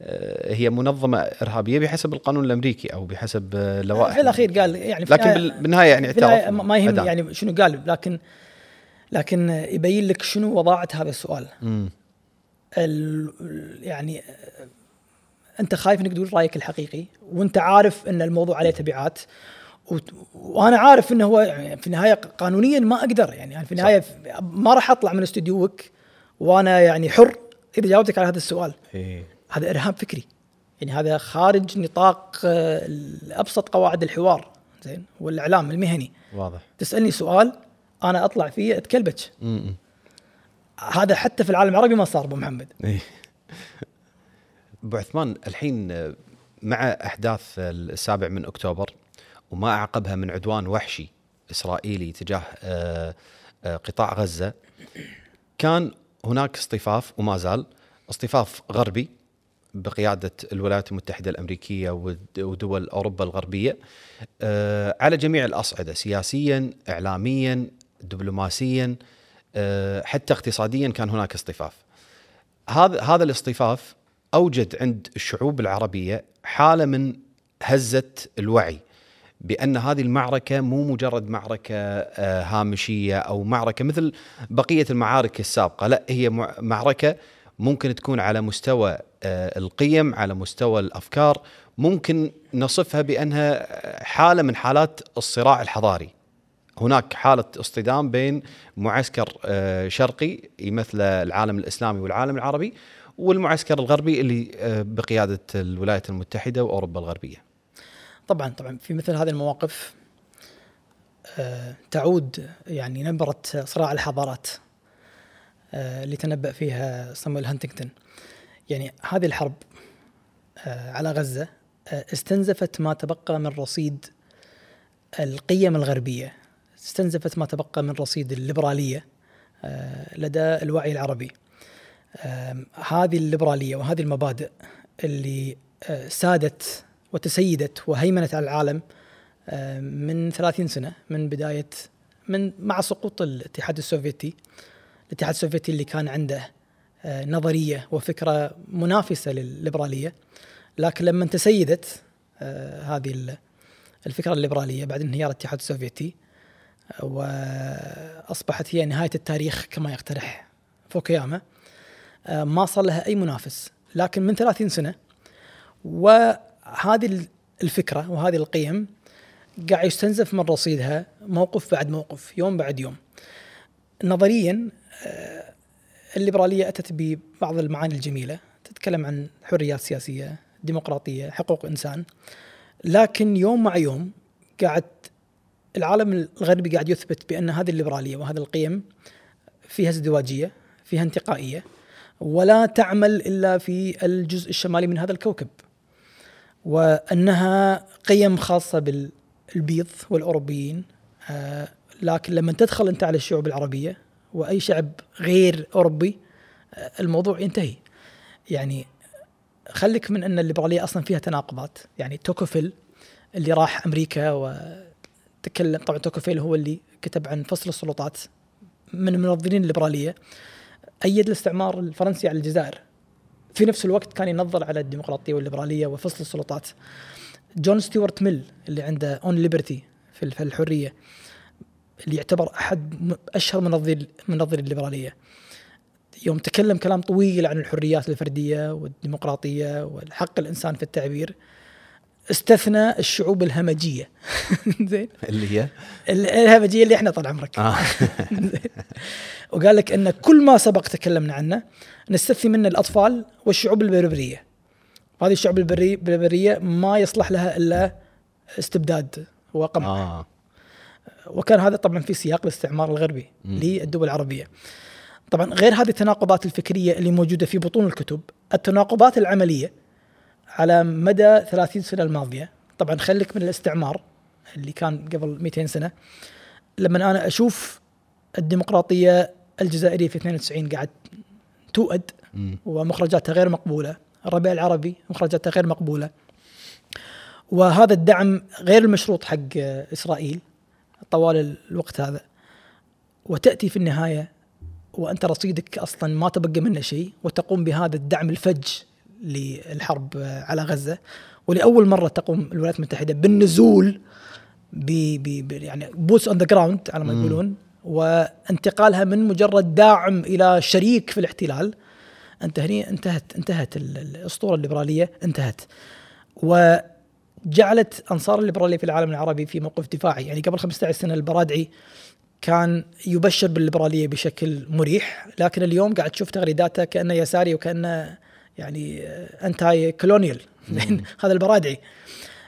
آه، هي منظمة إرهابية بحسب القانون الأمريكي أو بحسب آه، لوائح في الأخير قال يعني في لكن النهاية- بال- بالنهاية يعني اعترف ما يهم. يعني شنو قال لكن لكن يبين لك شنو وضاعة هذا السؤال مم. ال يعني أنت خايف إنك تقول رأيك الحقيقي وأنت عارف إن الموضوع عليه تبعات وأنا عارف إنه هو يعني في النهاية قانونيا ما أقدر يعني في النهاية ما راح أطلع من استديوك وأنا يعني حر إذا جاوبتك على هذا السؤال. إيه. هذا إرهاب فكري. يعني هذا خارج نطاق آه، ابسط قواعد الحوار زين والإعلام المهني. واضح. تسألني سؤال أنا أطلع فيه اتكلبش. هذا حتى في العالم العربي ما صار أبو محمد إيه. أبو عثمان الحين مع أحداث السابع من أكتوبر وما أعقبها من عدوان وحشي إسرائيلي تجاه آه، آه، قطاع غزة كان هناك اصطفاف وما زال اصطفاف غربي بقيادة الولايات المتحدة الأمريكية ودول أوروبا الغربية آه، على جميع الأصعدة سياسيا اعلاميا دبلوماسيا حتى اقتصاديا كان هناك اصطفاف. هذا هذا الاصطفاف أوجد عند الشعوب العربية حالة من هزة الوعي بأن هذه المعركة مو مجرد معركة آه، هامشية أو معركة مثل بقية المعارك السابقة، لا هي معركة ممكن تكون على مستوى آه، القيم، على مستوى الأفكار، ممكن نصفها بأنها حالة من حالات الصراع الحضاري. هناك حالة اصطدام بين معسكر آه، شرقي يمثل العالم الإسلامي والعالم العربي والمعسكر الغربي اللي بقيادة الولايات المتحدة وأوروبا الغربية. طبعا طبعا. في مثل هذه المواقف آه، تعود يعني نبرة صراع الحضارات آه، اللي تنبأ فيها صامويل هانتنغتون يعني هذه الحرب آه، على غزة استنزفت ما تبقى من رصيد القيم الغربية. استنزفت ما تبقى من رصيد الليبرالية لدى الوعي العربي. هذه الليبرالية وهذه المبادئ اللي سادت وتسيدت وهيمنت على العالم آه، من 30 سنة من بداية من مع سقوط الاتحاد السوفيتي. الاتحاد السوفيتي اللي كان عنده آه، نظرية وفكرة منافسة للليبرالية. لكن لما تسيدت آه، هذه الفكرة الليبرالية بعد انهيار الاتحاد السوفيتي وأصبحت هي نهاية التاريخ كما يقترح فوكياما. ما صار لها أي منافس لكن من 30 سنة و هذه الفكرة وهذه القيم قاعد يستنزف من رصيدها موقف بعد موقف يوم بعد يوم. نظريا آه، الليبرالية أتت ببعض المعاني الجميلة تتكلم عن حريات سياسية ديمقراطية حقوق إنسان لكن يوم مع يوم قاعد العالم الغربي قاعد يثبت بأن هذه الليبرالية وهذه القيم فيها ازدواجية فيها انتقائية ولا تعمل إلا في الجزء الشمالي من هذا الكوكب. وأنها قيم خاصة بالبيض والأوروبيين آه، لكن لما تدخل أنت على الشعوب العربية وأي شعب غير أوروبي آه، الموضوع ينتهي. يعني خليك من أن الليبرالية أصلا فيها تناقضات. يعني توكوفيل اللي راح أمريكا وتكلم طبعا توكوفيل هو اللي كتب عن فصل السلطات من منظرين الليبرالية أيد الاستعمار الفرنسي على الجزائر. في نفس الوقت كان ينظر على الديمقراطية والليبرالية وفصل السلطات. جون ستيوارت ميل اللي عنده On Liberty في الحرية اللي يعتبر أحد أشهر منظر منظر الليبرالية. يوم تكلم كلام طويل عن الحريات الفردية والديمقراطية والحق الإنسان في التعبير استثنى الشعوب الهمجية. زين. اللي هي؟ الهمجية اللي إحنا طال عمرك. آه. وقال لك إن كل ما سبق تكلمنا عنه نستثني منه الأطفال والشعوب البربرية. هذه الشعوب البربرية ما يصلح لها إلا استبداد وقمع آه. وكان هذا طبعا في سياق الاستعمار الغربي م. للدول العربية. طبعا غير هذه التناقضات الفكرية اللي موجودة في بطون الكتب التناقضات العملية على مدى 30 سنة الماضية. طبعا خليك من الاستعمار اللي كان قبل 200 سنة. لما أنا أشوف الديمقراطية الجزائرية في 92 قاعد تؤد ومخرجاتها غير مقبولة. الربيع العربي مخرجاتها غير مقبولة. وهذا الدعم غير المشروط حق إسرائيل طوال الوقت هذا. وتأتي في النهاية وأنت رصيدك أصلا ما تبقى منه شيء وتقوم بهذا الدعم الفج للحرب على غزة ولأول مرة تقوم الولايات المتحدة بالنزول ب يعني boots on the ground على ما يقولون وانتقالها من مجرد داعم إلى شريك في الاحتلال. أنت هني انتهت انتهت الأسطورة الليبرالية انتهت. وجعلت أنصار الليبرالية في العالم العربي في موقف دفاعي. يعني قبل 15 سنة البرادعي كان يبشر بالليبرالية بشكل مريح لكن اليوم قاعد تشوف تغريداته كأنه يساري وكأنه يعني انتاي كولونيال هذا البرادعي.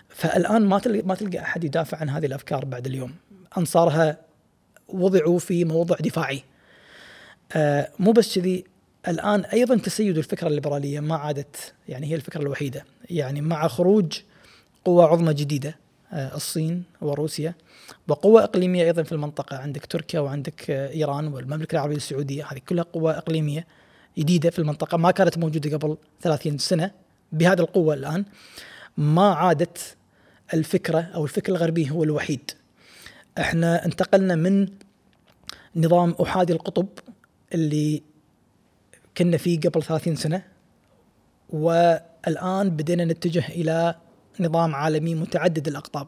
فالآن ما تلقى ما تلقى أحد يدافع عن هذه الأفكار بعد اليوم. أنصارها وضعوا في موضع دفاعي. آه مو بس كذي. الآن أيضا تسيد الفكرة الليبرالية ما عادت يعني هي الفكرة الوحيدة. يعني مع خروج قوى عظمى جديدة آه الصين وروسيا وقوى إقليمية أيضا في المنطقة. عندك تركيا وعندك آه إيران والمملكة العربية السعودية. هذه كلها قوى إقليمية. جديدة في المنطقة ما كانت موجودة قبل 30 سنة بهذه القوة الآن. ما عادت الفكرة أو الفكر الغربي هو الوحيد. إحنا انتقلنا من نظام أحادي القطب اللي كنا فيه قبل 30 سنة والآن بدينا نتجه إلى نظام عالمي متعدد الأقطاب.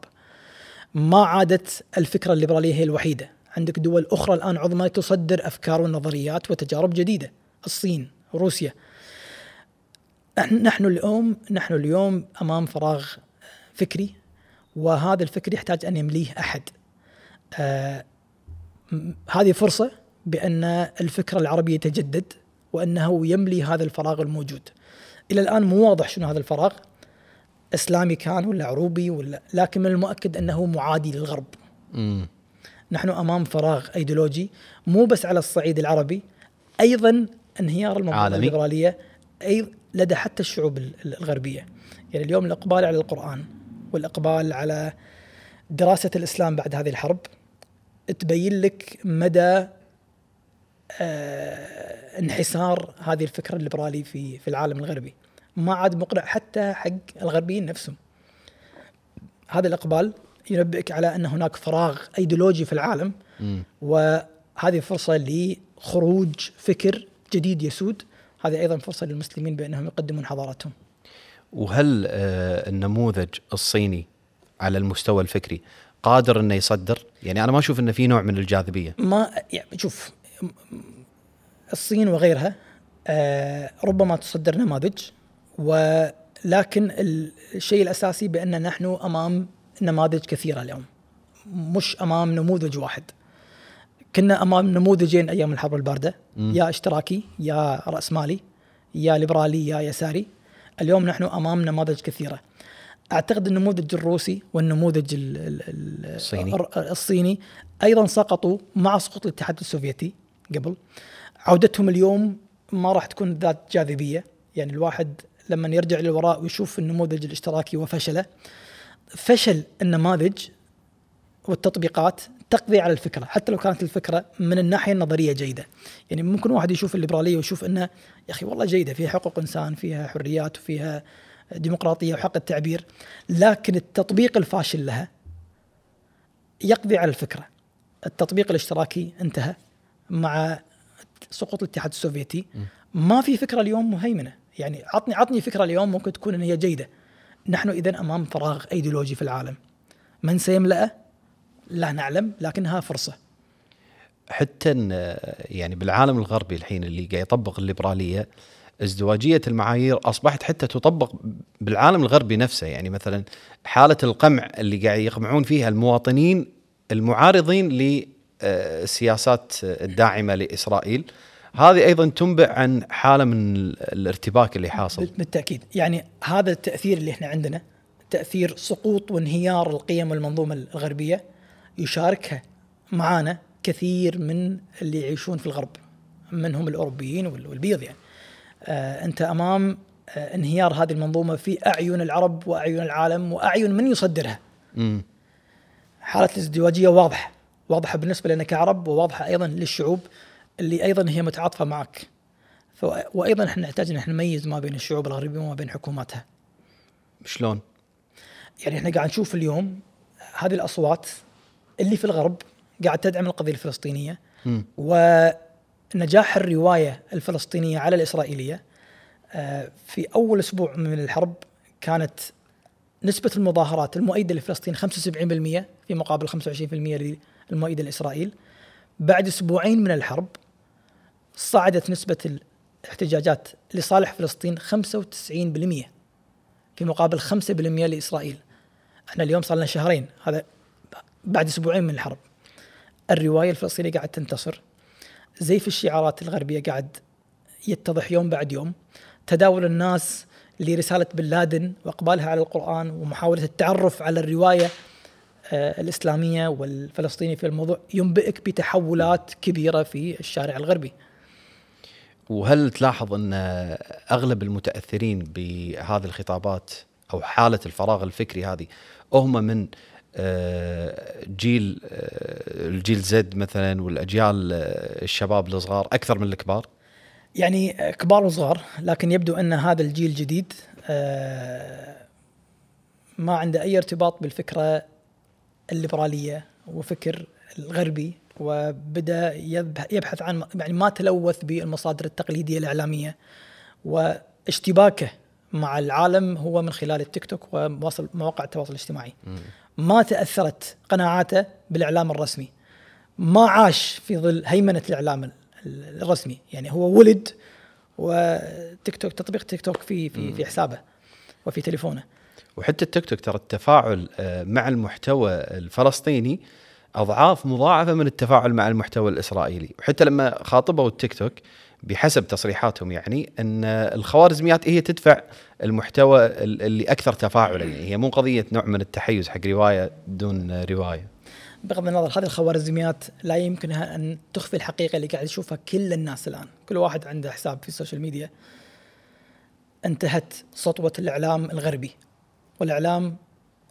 ما عادت الفكرة الليبرالية هي الوحيدة. عندك دول أخرى الآن عظمى تصدر أفكار ونظريات وتجارب جديدة. الصين روسيا. نحن اليوم نحن اليوم أمام فراغ فكري وهذا الفكر يحتاج أن يمليه أحد. آه هذه فرصة بأن الفكر العربي يتجدد وأنه يملي هذا الفراغ الموجود. إلى الآن مو واضح شنو هذا الفراغ إسلامي كان ولا عروبي ولا لكن من المؤكد أنه معادي للغرب. مم. نحن أمام فراغ أيديولوجي مو بس على الصعيد العربي أيضا انهيار المنظومه الليبراليه أي لدى حتى الشعوب الغربية. يعني اليوم الإقبال على القرآن والإقبال على دراسة الإسلام بعد هذه الحرب تبين لك مدى آه انحسار هذه الفكرة الليبرالي في في العالم الغربي. ما عاد مقنع حتى حق الغربيين نفسهم. هذا الإقبال ينبئك على أن هناك فراغ ايديولوجي في العالم. م. وهذه فرصة لخروج فكر جديد يسود. هذه أيضا فرصة للمسلمين بأنهم يقدمون حضارتهم وهل آه النموذج الصيني على المستوى الفكري قادر إنه يصدر؟ يعني أنا ما أشوف إنه في نوع من الجاذبية. ما يعني شوف الصين وغيرها آه ربما تصدر نماذج ولكن الشيء الأساسي بأن نحن أمام نماذج كثيرة اليوم. مش أمام نموذج واحد. كنا أمام نموذجين أيام الحرب الباردة. م. يا اشتراكي يا راسمالي يا ليبرالي يا يساري. اليوم نحن أمام نماذج كثيرة. أعتقد النموذج الروسي والنموذج الصيني. الصيني أيضا سقطوا مع سقوط الاتحاد السوفيتي قبل. عودتهم اليوم ما راح تكون ذات جاذبية. يعني الواحد لما يرجع للوراء ويشوف النموذج الاشتراكي وفشله فشل النماذج والتطبيقات تقضي على الفكرة حتى لو كانت الفكرة من الناحية النظرية جيدة. يعني ممكن واحد يشوف الليبرالية ويشوف إنه يا أخي والله جيدة فيها حقوق إنسان فيها حريات وفيها ديمقراطية وحق التعبير لكن التطبيق الفاشل لها يقضي على الفكرة. التطبيق الاشتراكي انتهى مع سقوط الاتحاد السوفيتي. ما في فكرة اليوم مهيمنة. يعني عطني عطني فكرة اليوم ممكن تكون إن هي جيدة. نحن اذا أمام فراغ أيديولوجي في العالم. من سيملأه؟ لا نعلم لكنها فرصة. حتى يعني بالعالم الغربي الحين اللي قاعد يطبق الليبرالية ازدواجية المعايير أصبحت حتى تطبق بالعالم الغربي نفسه. يعني مثلا حالة القمع اللي قاعد يقمعون فيها المواطنين المعارضين للسياسات الداعمه لإسرائيل هذه أيضا تنبئ عن حالة من الارتباك اللي حاصل. بالتأكيد. يعني هذا التأثير اللي إحنا عندنا تأثير سقوط وانهيار القيم والمنظومة الغربية يشاركها معانا كثير من اللي يعيشون في الغرب منهم الأوروبيين والبيض يعني آه أنت أمام آه انهيار هذه المنظومة في أعين العرب وأعين العالم وأعين من يصدرها. م. حالة الازدواجية واضحة واضحة بالنسبة لنا كعرب وواضحة أيضا للشعوب اللي أيضا هي متعاطفة معك. وأيضا إحنا نحتاج إن إحنا نميز ما بين الشعوب الغربية وما بين حكوماتها. شلون؟ يعني إحنا قاعد نشوف اليوم هذه الأصوات اللي في الغرب قاعد تدعم القضية الفلسطينية. م. ونجاح الرواية الفلسطينية على الإسرائيلية آه، في أول أسبوع من الحرب كانت نسبة المظاهرات المؤيدة لفلسطين 75% في مقابل 25% للمؤيدة لإسرائيل. بعد أسبوعين من الحرب صعدت نسبة الاحتجاجات لصالح فلسطين 95% في مقابل 5% لإسرائيل. إحنا اليوم صار لنا شهرين هذا بعد أسبوعين من الحرب الرواية الفلسطينية قاعد تنتصر زيف الشعارات الغربية قاعد يتضح يوم بعد يوم تداول الناس لرسالة بن لادن وإقبالها على القرآن ومحاولة التعرف على الرواية آه، الإسلامية والفلسطينية في الموضوع ينبئك بتحولات كبيرة في الشارع الغربي. وهل تلاحظ أن أغلب المتأثرين بهذه الخطابات أو حالة الفراغ الفكري هذه هم من جيل آه، الجيل زد مثلا والأجيال آه، الشباب الصغار أكثر من الكبار؟ يعني كبار وصغار لكن يبدو أن هذا الجيل الجديد آه، ما عنده أي ارتباط بالفكرة الليبرالية وفكر الغربي وبدأ يبحث عن يعني ما تلوث بالمصادر التقليدية الإعلامية واشتباكه مع العالم هو من خلال التيك توك ومواقع التواصل الاجتماعي ما تأثرت قناعاته بالإعلام الرسمي. ما عاش في ظل هيمنة الإعلام الرسمي. يعني هو ولد وتيك توك تطبيق تيك توك في في في حسابه وفي تليفونه. وحتى التيك توك ترى التفاعل آه، مع المحتوى الفلسطيني أضعاف مضاعفة من التفاعل مع المحتوى الإسرائيلي. وحتى لما خاطبوا التيك توك بحسب تصريحاتهم يعني أن الخوارزميات هي تدفع المحتوى اللي أكثر تفاعلا يعني هي مو قضية نوع من التحيز حق رواية دون رواية بغض النظر هذه الخوارزميات لا يمكنها أن تخفي الحقيقة اللي قاعد يشوفها كل الناس الآن، كل واحد عنده حساب في السوشيال ميديا. انتهت سطوة الإعلام الغربي والإعلام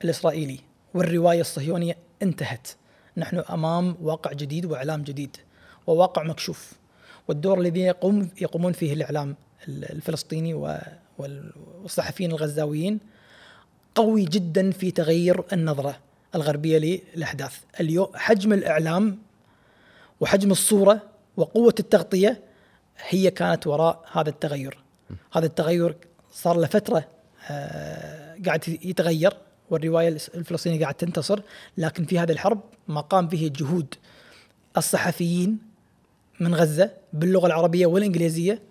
الإسرائيلي والرواية الصهيونية انتهت. نحن أمام واقع جديد وإعلام جديد وواقع مكشوف. والدور الذي يقوم يقومون فيه الإعلام الفلسطيني والصحفيين الغزاويين قوي جدا في تغيير النظرة الغربية للأحداث. اليوم حجم الإعلام وحجم الصورة وقوة التغطية هي كانت وراء هذا التغير. هذا التغير صار له فترة آه قاعد يتغير والرواية الفلسطينية قاعد تنتصر لكن في هذه الحرب ما قام به جهود الصحفيين من غزة باللغة العربية والإنجليزية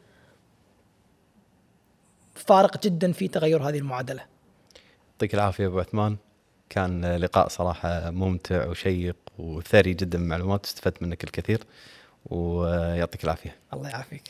فارق جدا في تغير هذه المعادلة. يعطيك العافية أبو عثمان. كان لقاء صراحة ممتع وشيق وثري جدا من المعلومات استفدت منك الكثير ويعطيك العافية الله يعافيك